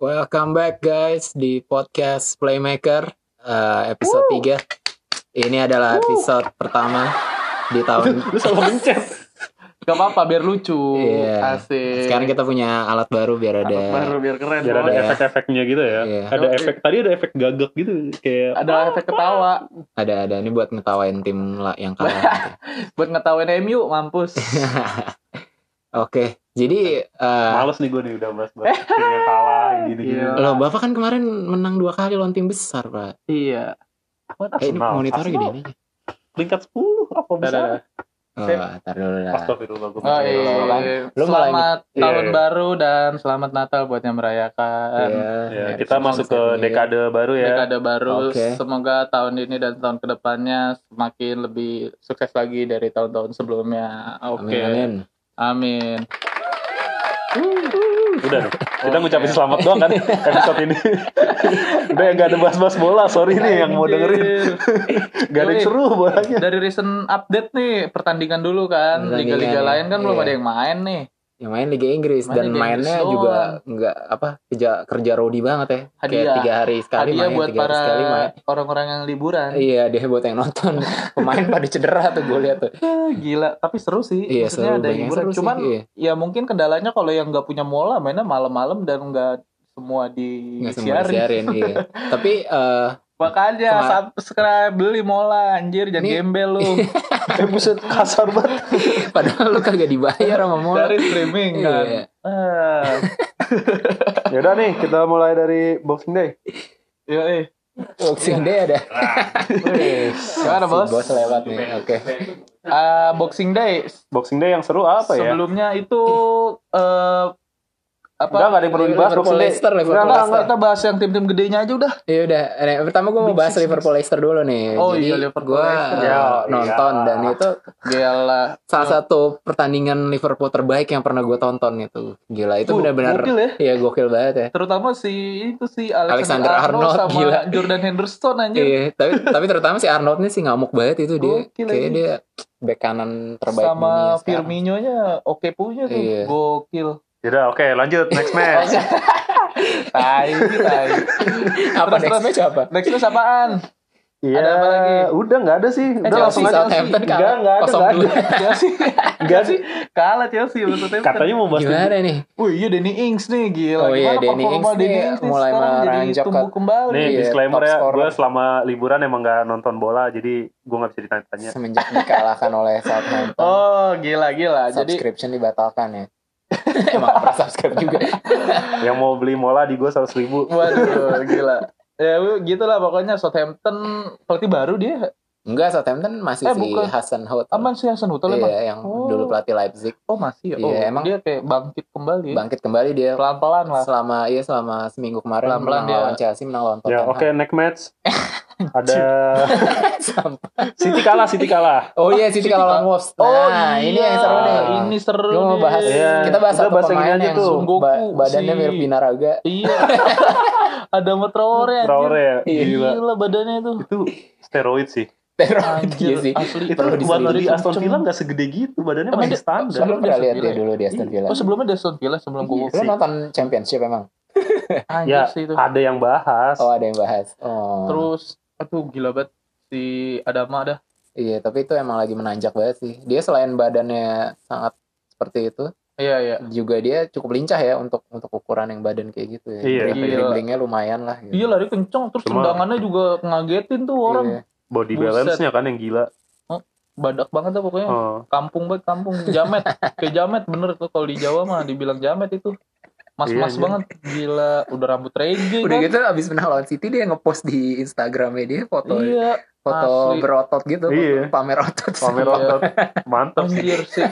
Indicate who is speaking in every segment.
Speaker 1: Welcome back guys di podcast Playmaker uh, episode 3 Ini adalah episode pertama di tahun
Speaker 2: Lu salah mencet. Gak apa-apa biar lucu.
Speaker 1: Iya.
Speaker 2: Asik.
Speaker 1: Sekarang kita punya alat baru biar ada
Speaker 2: Alat baru biar keren.
Speaker 3: Biar ada efek-efeknya gitu ya.
Speaker 1: Iya.
Speaker 3: Ada
Speaker 2: Oke.
Speaker 3: efek tadi ada efek gagak gitu kayak
Speaker 2: Ada efek ketawa
Speaker 1: ada ada ini buat ngetawain tim lah yang kalah. nanti.
Speaker 2: buat ngetawain MU mampus.
Speaker 1: Oke, jadi uh,
Speaker 3: males nih gue nih udah bahas-bahas tim yang kalah gini-gini.
Speaker 2: Iya.
Speaker 1: lo bapak kan kemarin menang dua kali lawan tim besar pak.
Speaker 2: iya.
Speaker 3: Apa
Speaker 1: Eh, ini monitor gini nih.
Speaker 3: Peringkat 10 apa bisa?
Speaker 2: Dadah.
Speaker 1: Oh, tar dulu.
Speaker 3: Astagfirullah
Speaker 2: Oh iya.
Speaker 1: Lu malah
Speaker 2: selamat
Speaker 3: Iya,
Speaker 2: tahun
Speaker 3: iya.
Speaker 2: baru dan selamat Natal buat yang merayakan.
Speaker 1: Iya,
Speaker 3: Ya,
Speaker 1: ya,
Speaker 3: kita masuk ke dekade baru ya.
Speaker 2: Dekade baru,
Speaker 1: Oke.
Speaker 2: semoga tahun ini dan tahun ke depannya semakin lebih sukses lagi dari tahun-tahun sebelumnya. Oke,
Speaker 1: Amin, amin.
Speaker 2: Amin.
Speaker 3: Udah dong. Kita
Speaker 2: Oke.
Speaker 3: ngucapin selamat doang kan episode ini. Udah ya gak ada bahas-bahas bola. Sorry nih yang mau dengerin. Gak ada yang seru bolanya.
Speaker 2: Dari recent update nih pertandingan dulu kan, liga-liga lain kan belum
Speaker 1: iya.
Speaker 2: ada yang main nih.
Speaker 1: Yang main Liga Inggris
Speaker 2: Main
Speaker 1: dan
Speaker 2: Liga
Speaker 1: mainnya
Speaker 2: Inggris
Speaker 1: juga nggak apa kerja kerja rodi banget ya. Kayak
Speaker 2: Hadiah.
Speaker 1: tiga hari sekali
Speaker 2: Hadiah
Speaker 1: main,
Speaker 2: buat
Speaker 1: tiga hari
Speaker 2: para
Speaker 1: sekali main.
Speaker 2: orang-orang yang liburan.
Speaker 1: Iya, dia buat yang nonton. Pemain pada cedera tuh gue lihat tuh.
Speaker 2: Ah, Gila, tapi seru sih.
Speaker 1: Iya,
Speaker 2: Maksudnya
Speaker 1: seru,
Speaker 2: ada hiburan.
Speaker 1: seru sih,
Speaker 2: Cuman
Speaker 1: iya.
Speaker 2: ya mungkin kendalanya kalau yang nggak punya mola mainnya malam-malam dan nggak semua di
Speaker 1: Nggak semua disiarin, iya. Tapi eh
Speaker 2: Makanya
Speaker 1: Kema-
Speaker 2: subscribe beli mola anjir jangan
Speaker 1: Ini-
Speaker 2: gembel lu.
Speaker 3: Eh buset kasar banget.
Speaker 1: padahal lu kagak dibayar sama Mola.
Speaker 2: Dari streaming kan.
Speaker 1: Iya.
Speaker 2: Ah.
Speaker 3: Yaudah nih kita mulai dari Boxing Day.
Speaker 2: Yo, eh.
Speaker 1: Boxing Day ada.
Speaker 2: Gimana,
Speaker 1: Si
Speaker 2: Bos?
Speaker 1: Bos lewat nih. Oke.
Speaker 2: Ah, Boxing Day
Speaker 3: Boxing Day yang seru apa ya?
Speaker 2: sebelumnya itu eh apa?
Speaker 3: Enggak, enggak ada yang perlu dibahas
Speaker 1: Liverpool. Leicester, Liverpool
Speaker 2: Enggak, enggak, kita bahas yang tim-tim gedenya aja udah.
Speaker 1: Iya udah. Nah, pertama gue mau bahas Liverpool Leicester dulu nih.
Speaker 2: Oh
Speaker 1: Jadi
Speaker 2: iya, Liverpool
Speaker 1: gue
Speaker 2: Leicester.
Speaker 3: Ya,
Speaker 1: nonton
Speaker 3: iya.
Speaker 1: dan itu
Speaker 2: Gila.
Speaker 1: salah satu pertandingan Liverpool terbaik yang pernah gue tonton itu. Gila itu
Speaker 2: Uh,
Speaker 1: benar-benar
Speaker 2: gokil ya.
Speaker 1: Iya gokil banget ya.
Speaker 2: Terutama si itu si
Speaker 1: Alexander
Speaker 2: Alexander,
Speaker 1: Arnold,
Speaker 2: Arnold, sama
Speaker 1: gila.
Speaker 2: Jordan Henderson anjir.
Speaker 1: Iya, tapi tapi terutama si Arnold nih sih ngamuk banget itu dia.
Speaker 2: Ini.
Speaker 1: dia back kanan terbaik
Speaker 2: sama
Speaker 1: sekarang.
Speaker 2: Firmino-nya oke punya tuh.
Speaker 1: Iya.
Speaker 2: Gokil.
Speaker 3: Yaudah oke lanjut next match.
Speaker 2: Tai, tai.
Speaker 1: Apa
Speaker 2: Terus,
Speaker 1: next
Speaker 2: terus.
Speaker 1: match apa?
Speaker 2: Next match apaan?
Speaker 3: Iya,
Speaker 2: Ada apa lagi?
Speaker 3: udah nggak ada sih. Udah
Speaker 2: Chelsea,
Speaker 3: langsung aja.
Speaker 1: Southampton
Speaker 3: Enggak,
Speaker 1: kalah
Speaker 3: enggak ada, enggak
Speaker 1: 0-2.
Speaker 3: ada.
Speaker 2: Chelsea.
Speaker 3: Enggak sih.
Speaker 2: Kalah Chelsea maksudnya.
Speaker 3: Katanya mau bahas
Speaker 1: Gimana nih?
Speaker 2: Wih iya Danny Ings nih gila.
Speaker 1: Oh iya, Danny Ings nih mulai meranjak
Speaker 2: tumbuh
Speaker 1: ke-
Speaker 2: kembali.
Speaker 3: Nih
Speaker 1: Iya,
Speaker 3: disclaimer ya, gue selama liburan emang nggak nonton bola, jadi gue nggak bisa ditanya-tanya.
Speaker 1: Semenjak dikalahkan oleh Southampton.
Speaker 2: Oh gila gila. Jadi
Speaker 1: subscription dibatalkan ya. Emang gak pernah subscribe juga.
Speaker 3: Yang mau beli mola di gue seratus ribu.
Speaker 2: waduh gila. Ya gitulah pokoknya Southampton pelatih baru dia.
Speaker 1: Enggak, Southampton masih
Speaker 2: Eh,
Speaker 1: si
Speaker 2: bukan.
Speaker 1: Hasan Hout.
Speaker 2: Aman sih Hasan emang.
Speaker 1: Iya, yang
Speaker 2: Oh.
Speaker 1: dulu pelatih Leipzig.
Speaker 2: Oh masih ya. Oh
Speaker 1: Iya, emang-
Speaker 2: dia kayak bangkit kembali.
Speaker 1: Bangkit kembali dia
Speaker 2: Pelan-pelan lah.
Speaker 1: selama iya selama seminggu kemarin
Speaker 2: Pelan-pelan
Speaker 1: menang
Speaker 2: dia.
Speaker 1: lawan Chelsea menang lawan
Speaker 3: Ya
Speaker 1: Tottenham.
Speaker 3: oke next match. Ada. City kalah, City kalah.
Speaker 1: oh iya City
Speaker 2: City
Speaker 1: kalau lawan
Speaker 2: kalah.
Speaker 1: Wolves. Nah, ini yang seru nih.
Speaker 2: Ini seru.
Speaker 1: Gue mau
Speaker 2: nih.
Speaker 1: bahas
Speaker 3: Iya,
Speaker 1: kita bahas
Speaker 3: kita
Speaker 1: satu
Speaker 3: bahas
Speaker 1: pemain yang
Speaker 3: tuh.
Speaker 2: Goku,
Speaker 1: ba- badannya
Speaker 2: si-
Speaker 1: mirip Binaraga.
Speaker 2: Iya. Ada Traore anjir.
Speaker 3: Traore ya,
Speaker 2: Gila.
Speaker 3: gila.
Speaker 2: badannya itu.
Speaker 3: Itu steroid sih.
Speaker 1: Teror
Speaker 2: Anjir,
Speaker 1: iya sih.
Speaker 2: asli.
Speaker 3: Itu
Speaker 1: Perlu
Speaker 3: waktu di. Aston Villa nggak segede gitu, badannya
Speaker 2: Emang
Speaker 3: masih standar.
Speaker 1: Lu
Speaker 2: sebelum dia
Speaker 1: lihat dia dulu di Aston Villa.
Speaker 2: Oh sebelumnya ada Aston Villa sebelum gue
Speaker 1: Lu nonton Championship emang?
Speaker 2: Anjir
Speaker 3: Ya,
Speaker 2: sih itu.
Speaker 3: ada yang bahas.
Speaker 1: Oh ada yang bahas. Oh.
Speaker 2: Terus aduh gila banget si Adama dah.
Speaker 1: Iya, tapi itu emang lagi menanjak banget sih. Dia selain badannya sangat seperti itu,
Speaker 2: Iya iya.
Speaker 1: juga dia cukup lincah ya untuk untuk ukuran yang badan kayak gitu ya.
Speaker 3: Iya.
Speaker 2: Gila.
Speaker 1: Dribblingnya lumayan lah. Gitu.
Speaker 2: Iya lari kencang terus
Speaker 3: Cuma-
Speaker 2: tendangannya juga ngagetin tuh orang.
Speaker 1: Iya.
Speaker 3: Body balance-nya kan yang gila.
Speaker 2: Badak banget dah pokoknya.
Speaker 3: Oh.
Speaker 2: Kampung banget kampung jamet. Kayak jamet bener tuh kalau di Jawa mah dibilang jamet itu. Mas-mas
Speaker 3: Iya, iya.
Speaker 2: banget gila udah rambut reggae
Speaker 1: Udah
Speaker 2: kan.
Speaker 1: gitu abis menang lawan City dia ngepost di Instagramnya dia foto
Speaker 2: Iya,
Speaker 1: foto
Speaker 2: asli.
Speaker 1: berotot gitu,
Speaker 3: Iya.
Speaker 1: foto pamer otot.
Speaker 3: Pamer
Speaker 2: Iya.
Speaker 3: otot. Mantap sih.
Speaker 2: anjir sih.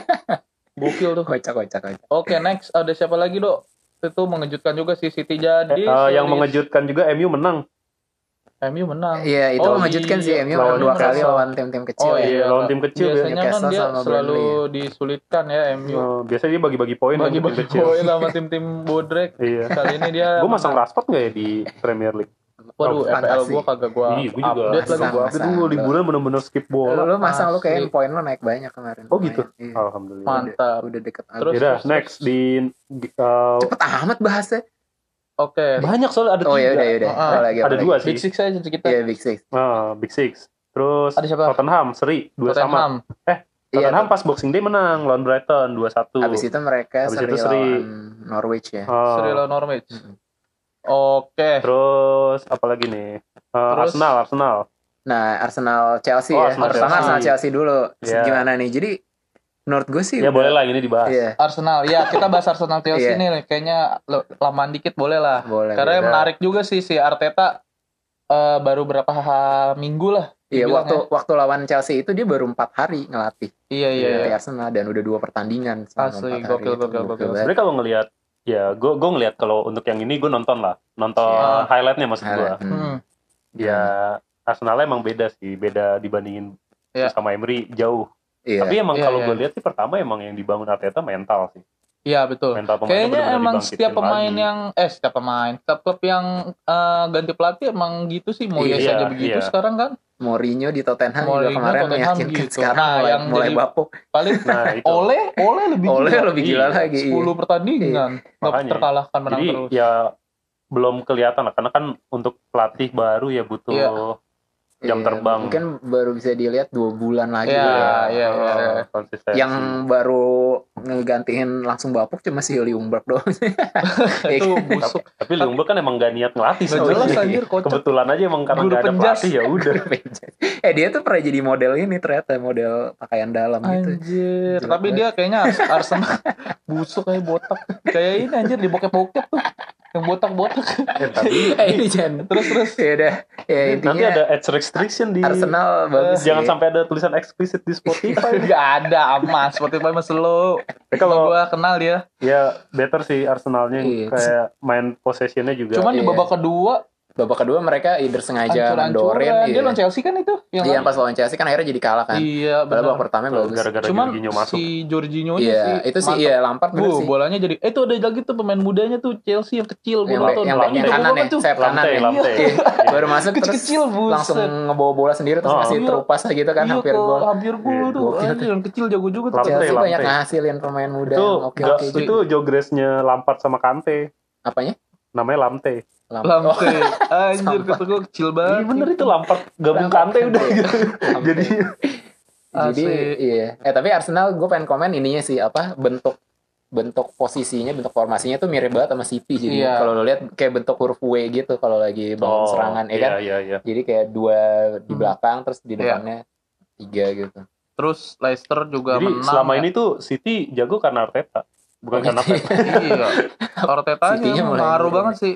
Speaker 2: Gokil tuh.
Speaker 1: Kocak kocak kocak.
Speaker 2: Oke, next ada siapa lagi, Dok? Itu mengejutkan juga sih City jadi.
Speaker 3: Eh, eh, yang mengejutkan juga MU menang.
Speaker 2: MU menang.
Speaker 1: Iya itu
Speaker 2: Oh,
Speaker 1: mengejutkan sih
Speaker 2: iya.
Speaker 1: MU
Speaker 3: Lawan
Speaker 1: menang dua kali lawan tim-tim kecil
Speaker 2: Oh
Speaker 1: ya.
Speaker 2: iya,
Speaker 3: lawan tim kecil ya.
Speaker 2: Biasanya kan
Speaker 1: Newcastle
Speaker 2: dia
Speaker 1: sama
Speaker 2: selalu
Speaker 1: Burnley.
Speaker 2: disulitkan ya MU.
Speaker 3: Oh, biasanya dia bagi-bagi poin sama tim
Speaker 2: Bagi-bagi
Speaker 3: kecil.
Speaker 2: poin sama tim-tim bodrek.
Speaker 3: Iya.
Speaker 2: Kali ini dia
Speaker 3: Gue masang Rashford nggak ya di Premier League?
Speaker 2: Waduh,
Speaker 1: Oh,
Speaker 2: FPL
Speaker 1: fantasi.
Speaker 2: gua kagak gua
Speaker 3: Iya, gue juga.
Speaker 2: update lagi
Speaker 1: masang.
Speaker 3: Itu gue liburan bener-bener skip bola.
Speaker 1: Lu masang lu kayak poin lu naik banyak kemarin.
Speaker 3: Oh, gitu?
Speaker 1: Iya.
Speaker 3: Alhamdulillah.
Speaker 2: Mantap.
Speaker 1: Udah deket
Speaker 2: Terus-.
Speaker 3: Yaudah, next di uh,
Speaker 1: Cepet amat bahasnya.
Speaker 2: Oke.
Speaker 3: Banyak soalnya ada
Speaker 1: Oh ya
Speaker 3: tiga.
Speaker 1: udah ya udah.
Speaker 2: Ah,
Speaker 1: lagi? apa
Speaker 3: Ada
Speaker 1: lagi?
Speaker 3: dua
Speaker 2: Big
Speaker 3: sih.
Speaker 2: Six aja kita.
Speaker 1: Iya Big Six.
Speaker 3: Ah, Big Six. Terus
Speaker 2: Ada siapa?
Speaker 3: Tottenham seri dua sama.
Speaker 2: Tottenham.
Speaker 1: Iya.
Speaker 3: Tottenham pas Boxing Day menang lawan Brighton 2-1.
Speaker 1: Habis itu mereka
Speaker 3: Habis
Speaker 1: seri
Speaker 3: itu seri.
Speaker 1: lawan Norwich ya.
Speaker 3: Oh.
Speaker 2: Seri lawan Norwich.
Speaker 1: Mm-mm.
Speaker 2: Oke.
Speaker 3: Terus apa lagi nih? Eh,
Speaker 2: Terus-
Speaker 3: Arsenal, Arsenal.
Speaker 1: Nah, Arsenal Chelsea
Speaker 3: Oh,
Speaker 1: ya.
Speaker 3: Arsenal
Speaker 2: Chelsea.
Speaker 1: Arsenal Chelsea dulu.
Speaker 3: Iya.
Speaker 1: Gimana nih? Jadi menurut gue sih
Speaker 3: Ya boleh lah ini dibahas.
Speaker 1: Iya,
Speaker 2: Arsenal. Ya, kita bahas Arsenal Chelsea
Speaker 1: Iya.
Speaker 2: nih. Kayaknya lamaan dikit boleh lah.
Speaker 1: boleh.
Speaker 2: Karena
Speaker 1: boleh.
Speaker 2: menarik juga sih si Arteta eh, baru berapa ha- minggu lah.
Speaker 1: Iya, waktu waktu lawan Chelsea itu dia baru empat hari ngelatih
Speaker 2: ya. Iya iya. iya.
Speaker 1: Arsenal dan udah dua pertandingan
Speaker 2: Asli, gokil, gokil, gokil.
Speaker 3: Sebenarnya kalau ngelihat ya gue gue ngelihat kalau untuk yang ini gue nonton lah nonton
Speaker 2: Iya.
Speaker 3: highlightnya maksud gue
Speaker 1: Highlight, hmm.
Speaker 2: Hmm.
Speaker 3: ya Arsenal emang beda sih beda dibandingin
Speaker 2: Iya.
Speaker 3: sama Emery jauh
Speaker 1: Iya.
Speaker 3: tapi emang
Speaker 2: Iya,
Speaker 3: kalau
Speaker 2: iya.
Speaker 3: gue lihat sih pertama emang yang dibangun Arteta mental sih
Speaker 2: Iya betul.
Speaker 3: mental
Speaker 2: Kayaknya
Speaker 3: benar-benar
Speaker 2: emang
Speaker 3: dibangkitin
Speaker 2: setiap pemain
Speaker 3: lagi.
Speaker 2: yang eh setiap pemain, setiap klub yang eh, ganti pelatih emang gitu sih. Mau
Speaker 1: Iya,
Speaker 2: aja begitu
Speaker 3: iya.
Speaker 2: sekarang kan.
Speaker 1: Mourinho di Tottenham juga
Speaker 2: Mourinho
Speaker 1: kemarin
Speaker 2: Tottenham
Speaker 1: meyakinkan
Speaker 2: gitu.
Speaker 1: sekarang
Speaker 2: Nah,
Speaker 1: mulai,
Speaker 2: yang
Speaker 1: mulai bapuk.
Speaker 2: Paling
Speaker 3: nah itu
Speaker 2: oleh oleh lebih
Speaker 1: Oleh
Speaker 2: gila.
Speaker 1: lebih gila
Speaker 3: Iya.
Speaker 1: lagi. iya.
Speaker 2: 10 pertandingan nggak
Speaker 3: Makanya.
Speaker 2: terkalahkan menang
Speaker 3: jadi
Speaker 2: terus.
Speaker 3: ya belum kelihatan lah karena kan untuk pelatih baru ya butuh
Speaker 2: Iya.
Speaker 3: Jam
Speaker 1: Iya,
Speaker 3: terbang.
Speaker 1: Mungkin baru bisa dilihat dua bulan lagi.
Speaker 2: Iya,
Speaker 1: ya.
Speaker 2: iya, iya.
Speaker 3: eh, konsistensi
Speaker 1: Yang baru ngegantiin langsung bapuk cuma si Liumberg doang. Iya
Speaker 2: Itu
Speaker 1: kan?
Speaker 2: busuk.
Speaker 3: tapi Lumber kan emang gak niat ngelatih
Speaker 2: Nggak
Speaker 3: sebenarnya.
Speaker 2: jelas anjir kocak.
Speaker 3: kebetulan aja emang karena
Speaker 2: Guru
Speaker 3: gak ada
Speaker 2: penjas.
Speaker 3: pelatih ya udah
Speaker 1: eh dia tuh pernah jadi model ini ternyata model pakaian dalam gitu.
Speaker 2: Anjir, tapi dia kayaknya Ars- Arsenal busuk kayak botak. Kayak ini anjir di bokep-bokep tuh. Yang botak-botak.
Speaker 3: Eh, tapi
Speaker 1: Eh ini jangan.
Speaker 2: Terus terus
Speaker 1: Ya udah. Ya
Speaker 3: nanti
Speaker 1: intinya
Speaker 3: ada age restriction di
Speaker 1: Arsenal bagus.
Speaker 3: jangan
Speaker 1: sih.
Speaker 3: sampai ada tulisan eksplisit di Spotify
Speaker 2: Gak ada aman Spotify mah slow
Speaker 3: Ya,
Speaker 2: Kalau gua kenal dia
Speaker 3: ya better sih Arsenalnya
Speaker 1: Iya.
Speaker 3: kayak main possessionnya juga
Speaker 2: Cuman di
Speaker 1: Iya.
Speaker 2: babak kedua
Speaker 1: babak kedua mereka either sengaja
Speaker 2: Hancur-hancuran
Speaker 1: mendorin.
Speaker 2: Dia
Speaker 1: Iya.
Speaker 2: lawan Chelsea kan itu Yang
Speaker 1: Iya pas lawan Chelsea kan akhirnya jadi kalah kan.
Speaker 2: Iya
Speaker 1: Padahal babak
Speaker 2: benar
Speaker 1: pertama bagus.
Speaker 3: gara-gara
Speaker 2: Cuman
Speaker 3: Jorginho masuk
Speaker 2: si Jorginho
Speaker 1: Iya,
Speaker 2: sih
Speaker 1: itu sih iya Lampard bener
Speaker 2: Bu,
Speaker 1: sih.
Speaker 2: bolanya jadi eh itu ada lagi tuh pemain mudanya tuh Chelsea yang kecil gua
Speaker 1: Yang,
Speaker 2: nonton
Speaker 1: yang backnya
Speaker 2: Jago
Speaker 1: kanan ya,
Speaker 2: tuh.
Speaker 1: sayap kanan ya. Iya. Baru masuk terus
Speaker 2: buset.
Speaker 1: langsung ngebawa bola sendiri terus
Speaker 3: Oh.
Speaker 1: ngasih
Speaker 2: Iya.
Speaker 1: terupas gitu kan
Speaker 2: Iya,
Speaker 1: hampir gol.
Speaker 2: hampir gol
Speaker 3: Iya,
Speaker 2: tuh yang kecil jago juga tuh
Speaker 1: Chelsea banyak ngasilin pemain muda
Speaker 3: itu
Speaker 1: yang oke
Speaker 3: nggak
Speaker 1: oke gitu.
Speaker 3: itu jogresnya Lampard sama Kante
Speaker 1: Apanya?
Speaker 3: Namanya Lamte.
Speaker 2: Lamte anjir kata kecil banget
Speaker 3: Iya bener itu Lampard gabung Kante udah gitu. Jadi
Speaker 1: Jadi iya. Eh tapi Arsenal gue pengen komen ininya sih apa bentuk bentuk posisinya, bentuk formasinya tuh mirip banget sama City jadi
Speaker 2: Iya.
Speaker 1: kalau lo lihat kayak bentuk huruf W gitu kalau lagi bangun serangan ya kan.
Speaker 3: Iya iya iya.
Speaker 1: Jadi kayak dua di
Speaker 2: Hmm.
Speaker 1: belakang terus di
Speaker 2: Iya.
Speaker 1: depannya tiga gitu.
Speaker 2: terus Leicester juga
Speaker 3: Jadi
Speaker 2: menang
Speaker 3: selama
Speaker 2: ya.
Speaker 3: ini tuh City jago karena Arteta, bukan karena Pep.
Speaker 2: iya Artetanya ngaruh banget sih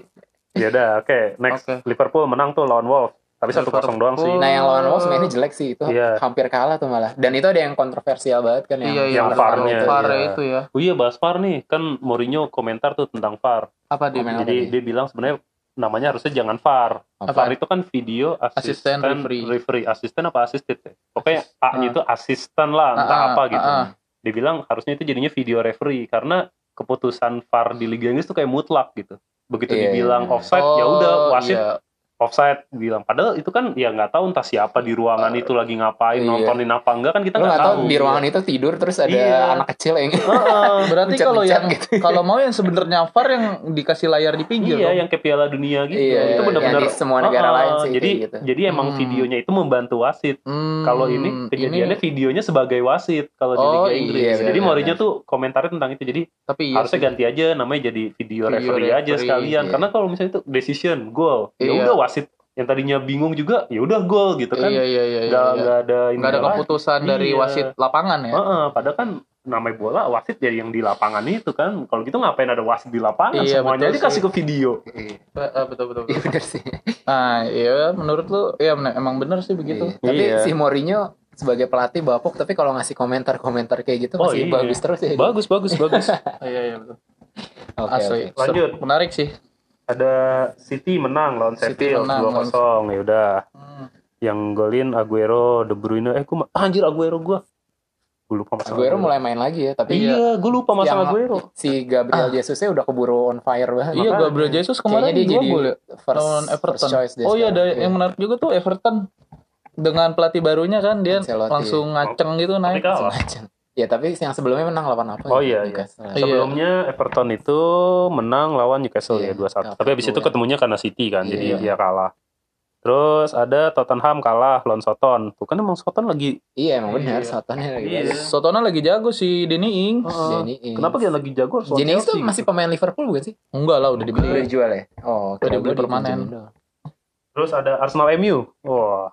Speaker 3: Ya udah, oke. Next
Speaker 2: Oke.
Speaker 3: Liverpool menang tuh lawan Wolves. Tapi satu kosong doang sih.
Speaker 2: Liverpool.
Speaker 1: Nah yang lawan Wolves mainnya jelek sih itu
Speaker 3: Iya.
Speaker 1: hampir kalah tuh malah. Dan itu ada yang kontroversial banget kan yang
Speaker 2: iya iya
Speaker 3: yang. VAR-nya.
Speaker 2: VAR
Speaker 1: Iya.
Speaker 2: itu ya
Speaker 3: Oh iya bahas VAR nih, kan Mourinho komentar tuh tentang VAR.
Speaker 2: apa dia
Speaker 3: Jadi dia bilang sebenarnya namanya harusnya jangan VAR.
Speaker 1: Apa?
Speaker 3: VAR itu kan video
Speaker 2: Asisten referee.
Speaker 3: referee. Asisten apa asisted ya? Pokoknya A-nya itu asisten lah, entah
Speaker 2: Ah, ah,
Speaker 3: apa gitu.
Speaker 2: ah, ah.
Speaker 3: Dia bilang harusnya itu jadinya video referee karena keputusan VAR di Liga Inggris tuh kayak mutlak gitu. Begitu
Speaker 1: Iya,
Speaker 3: dibilang
Speaker 1: iya.
Speaker 3: offside ya udah
Speaker 2: Oh,
Speaker 3: wasit
Speaker 2: iya.
Speaker 3: Offside bilang padahal itu kan ya nggak tahu entah siapa di ruangan itu lagi ngapain
Speaker 1: Iya.
Speaker 3: nontonin apa enggak kan kita nggak
Speaker 1: tahu
Speaker 3: tahu
Speaker 1: di ruangan itu tidur terus ada
Speaker 3: Iya.
Speaker 1: anak kecil yang
Speaker 3: Heeh.
Speaker 2: berarti kalau yang
Speaker 1: gitu.
Speaker 2: kalau mau yang sebenarnya VAR yang dikasih layar di pinggir
Speaker 3: iya
Speaker 2: dong.
Speaker 3: yang kayak Piala Dunia gitu
Speaker 1: Iya,
Speaker 3: itu benar-benar
Speaker 1: semua negara
Speaker 3: Heeh.
Speaker 1: lain sih
Speaker 3: jadi
Speaker 1: gitu.
Speaker 3: jadi emang
Speaker 2: Hmm.
Speaker 3: videonya itu membantu wasit
Speaker 2: Hmm,
Speaker 3: kalau ini kejadiannya videonya sebagai wasit kalau di
Speaker 2: Oh,
Speaker 3: Liga Inggris
Speaker 1: iya,
Speaker 3: jadi Mourinho tuh komentarnya tentang itu jadi
Speaker 2: tapi iya
Speaker 3: harusnya
Speaker 2: sih.
Speaker 3: ganti aja namanya jadi video,
Speaker 2: Video
Speaker 3: referee, aja sekalian
Speaker 1: iya.
Speaker 3: karena kalau misalnya itu decision goal ya
Speaker 2: Iya.
Speaker 3: udah wasit yang tadinya bingung juga ya udah gol gitu kan
Speaker 2: iya iya iya iya,
Speaker 3: nggak
Speaker 2: iya.
Speaker 3: nggak ada
Speaker 2: nggak ada
Speaker 3: ininya lagi.
Speaker 2: keputusan dari
Speaker 3: Iya.
Speaker 2: wasit lapangan ya
Speaker 3: Heeh, padahal kan namanya bola wasit jadi yang di lapangan itu kan kalau gitu ngapain ada wasit di lapangan
Speaker 2: Iya,
Speaker 3: semuanya
Speaker 2: betul
Speaker 3: aja kasih
Speaker 2: sih.
Speaker 3: ke video
Speaker 1: Iya,
Speaker 2: betul betul,
Speaker 1: iya
Speaker 2: betul.
Speaker 1: bener sih.
Speaker 2: nah iya menurut lu ya emang bener sih begitu
Speaker 1: Iya. Tapi
Speaker 3: Iya.
Speaker 1: si Mourinho sebagai pelatih bapuk tapi kalau ngasih komentar-komentar kayak gitu
Speaker 3: Oh,
Speaker 1: masih
Speaker 3: iya.
Speaker 1: bagus terus ya.
Speaker 3: bagus bagus bagus
Speaker 2: iya iya betul
Speaker 1: Oke,
Speaker 2: asli
Speaker 1: oke.
Speaker 3: Lanjut.
Speaker 2: Menarik sih
Speaker 3: ada City menang lawan Sheffield
Speaker 2: menang
Speaker 3: dua kosong ya udah
Speaker 2: Hmm.
Speaker 3: yang golin Aguero De Bruyne eh gua ah, anjir Aguero gua gue lupa masang
Speaker 1: Aguero mulai main lagi ya, tapi
Speaker 3: iya gue lupa masang
Speaker 1: yang
Speaker 3: Aguero
Speaker 1: si Gabriel Jesus-nya udah keburu on fire banget.
Speaker 2: iya
Speaker 3: Makanya.
Speaker 2: Gabriel Jesus kemarin
Speaker 1: dia jadi
Speaker 2: gol ya
Speaker 1: first,
Speaker 2: lawan Everton.
Speaker 1: first
Speaker 2: oh iya ada yang menarik juga tuh Everton dengan pelatih barunya kan dia
Speaker 1: Ancelotti.
Speaker 2: langsung ngaceng gitu naik
Speaker 3: Tapi kalah.
Speaker 1: Ya tapi yang sebelumnya menang lawan apa?
Speaker 3: Oh, iya, iya.
Speaker 1: Newcastle.
Speaker 2: Iya.
Speaker 3: Sebelumnya Everton itu menang lawan Newcastle
Speaker 1: Iya,
Speaker 3: ya 2-1.
Speaker 1: cup
Speaker 3: Tapi habis itu
Speaker 1: dua.
Speaker 3: ketemunya karena City kan, jadi
Speaker 1: Iya.
Speaker 3: dia kalah. Terus ada Tottenham kalah lawan Soton. Tuh kan emang Soton lagi
Speaker 1: Iya emang benar
Speaker 2: Iya.
Speaker 1: Sotonnya lagi.
Speaker 3: Iya.
Speaker 2: Sotona lagi jago si Denny Ings.
Speaker 1: Ings.
Speaker 3: Kenapa dia lagi jago
Speaker 1: Jenny Ings tuh masih pemain Liverpool bukan sih?
Speaker 2: Enggak lah udah
Speaker 1: Udah
Speaker 2: dibeli.
Speaker 1: dijual ya? Oh,
Speaker 2: Udah dibeli permanen.
Speaker 3: Terus ada Arsenal MU. Wah,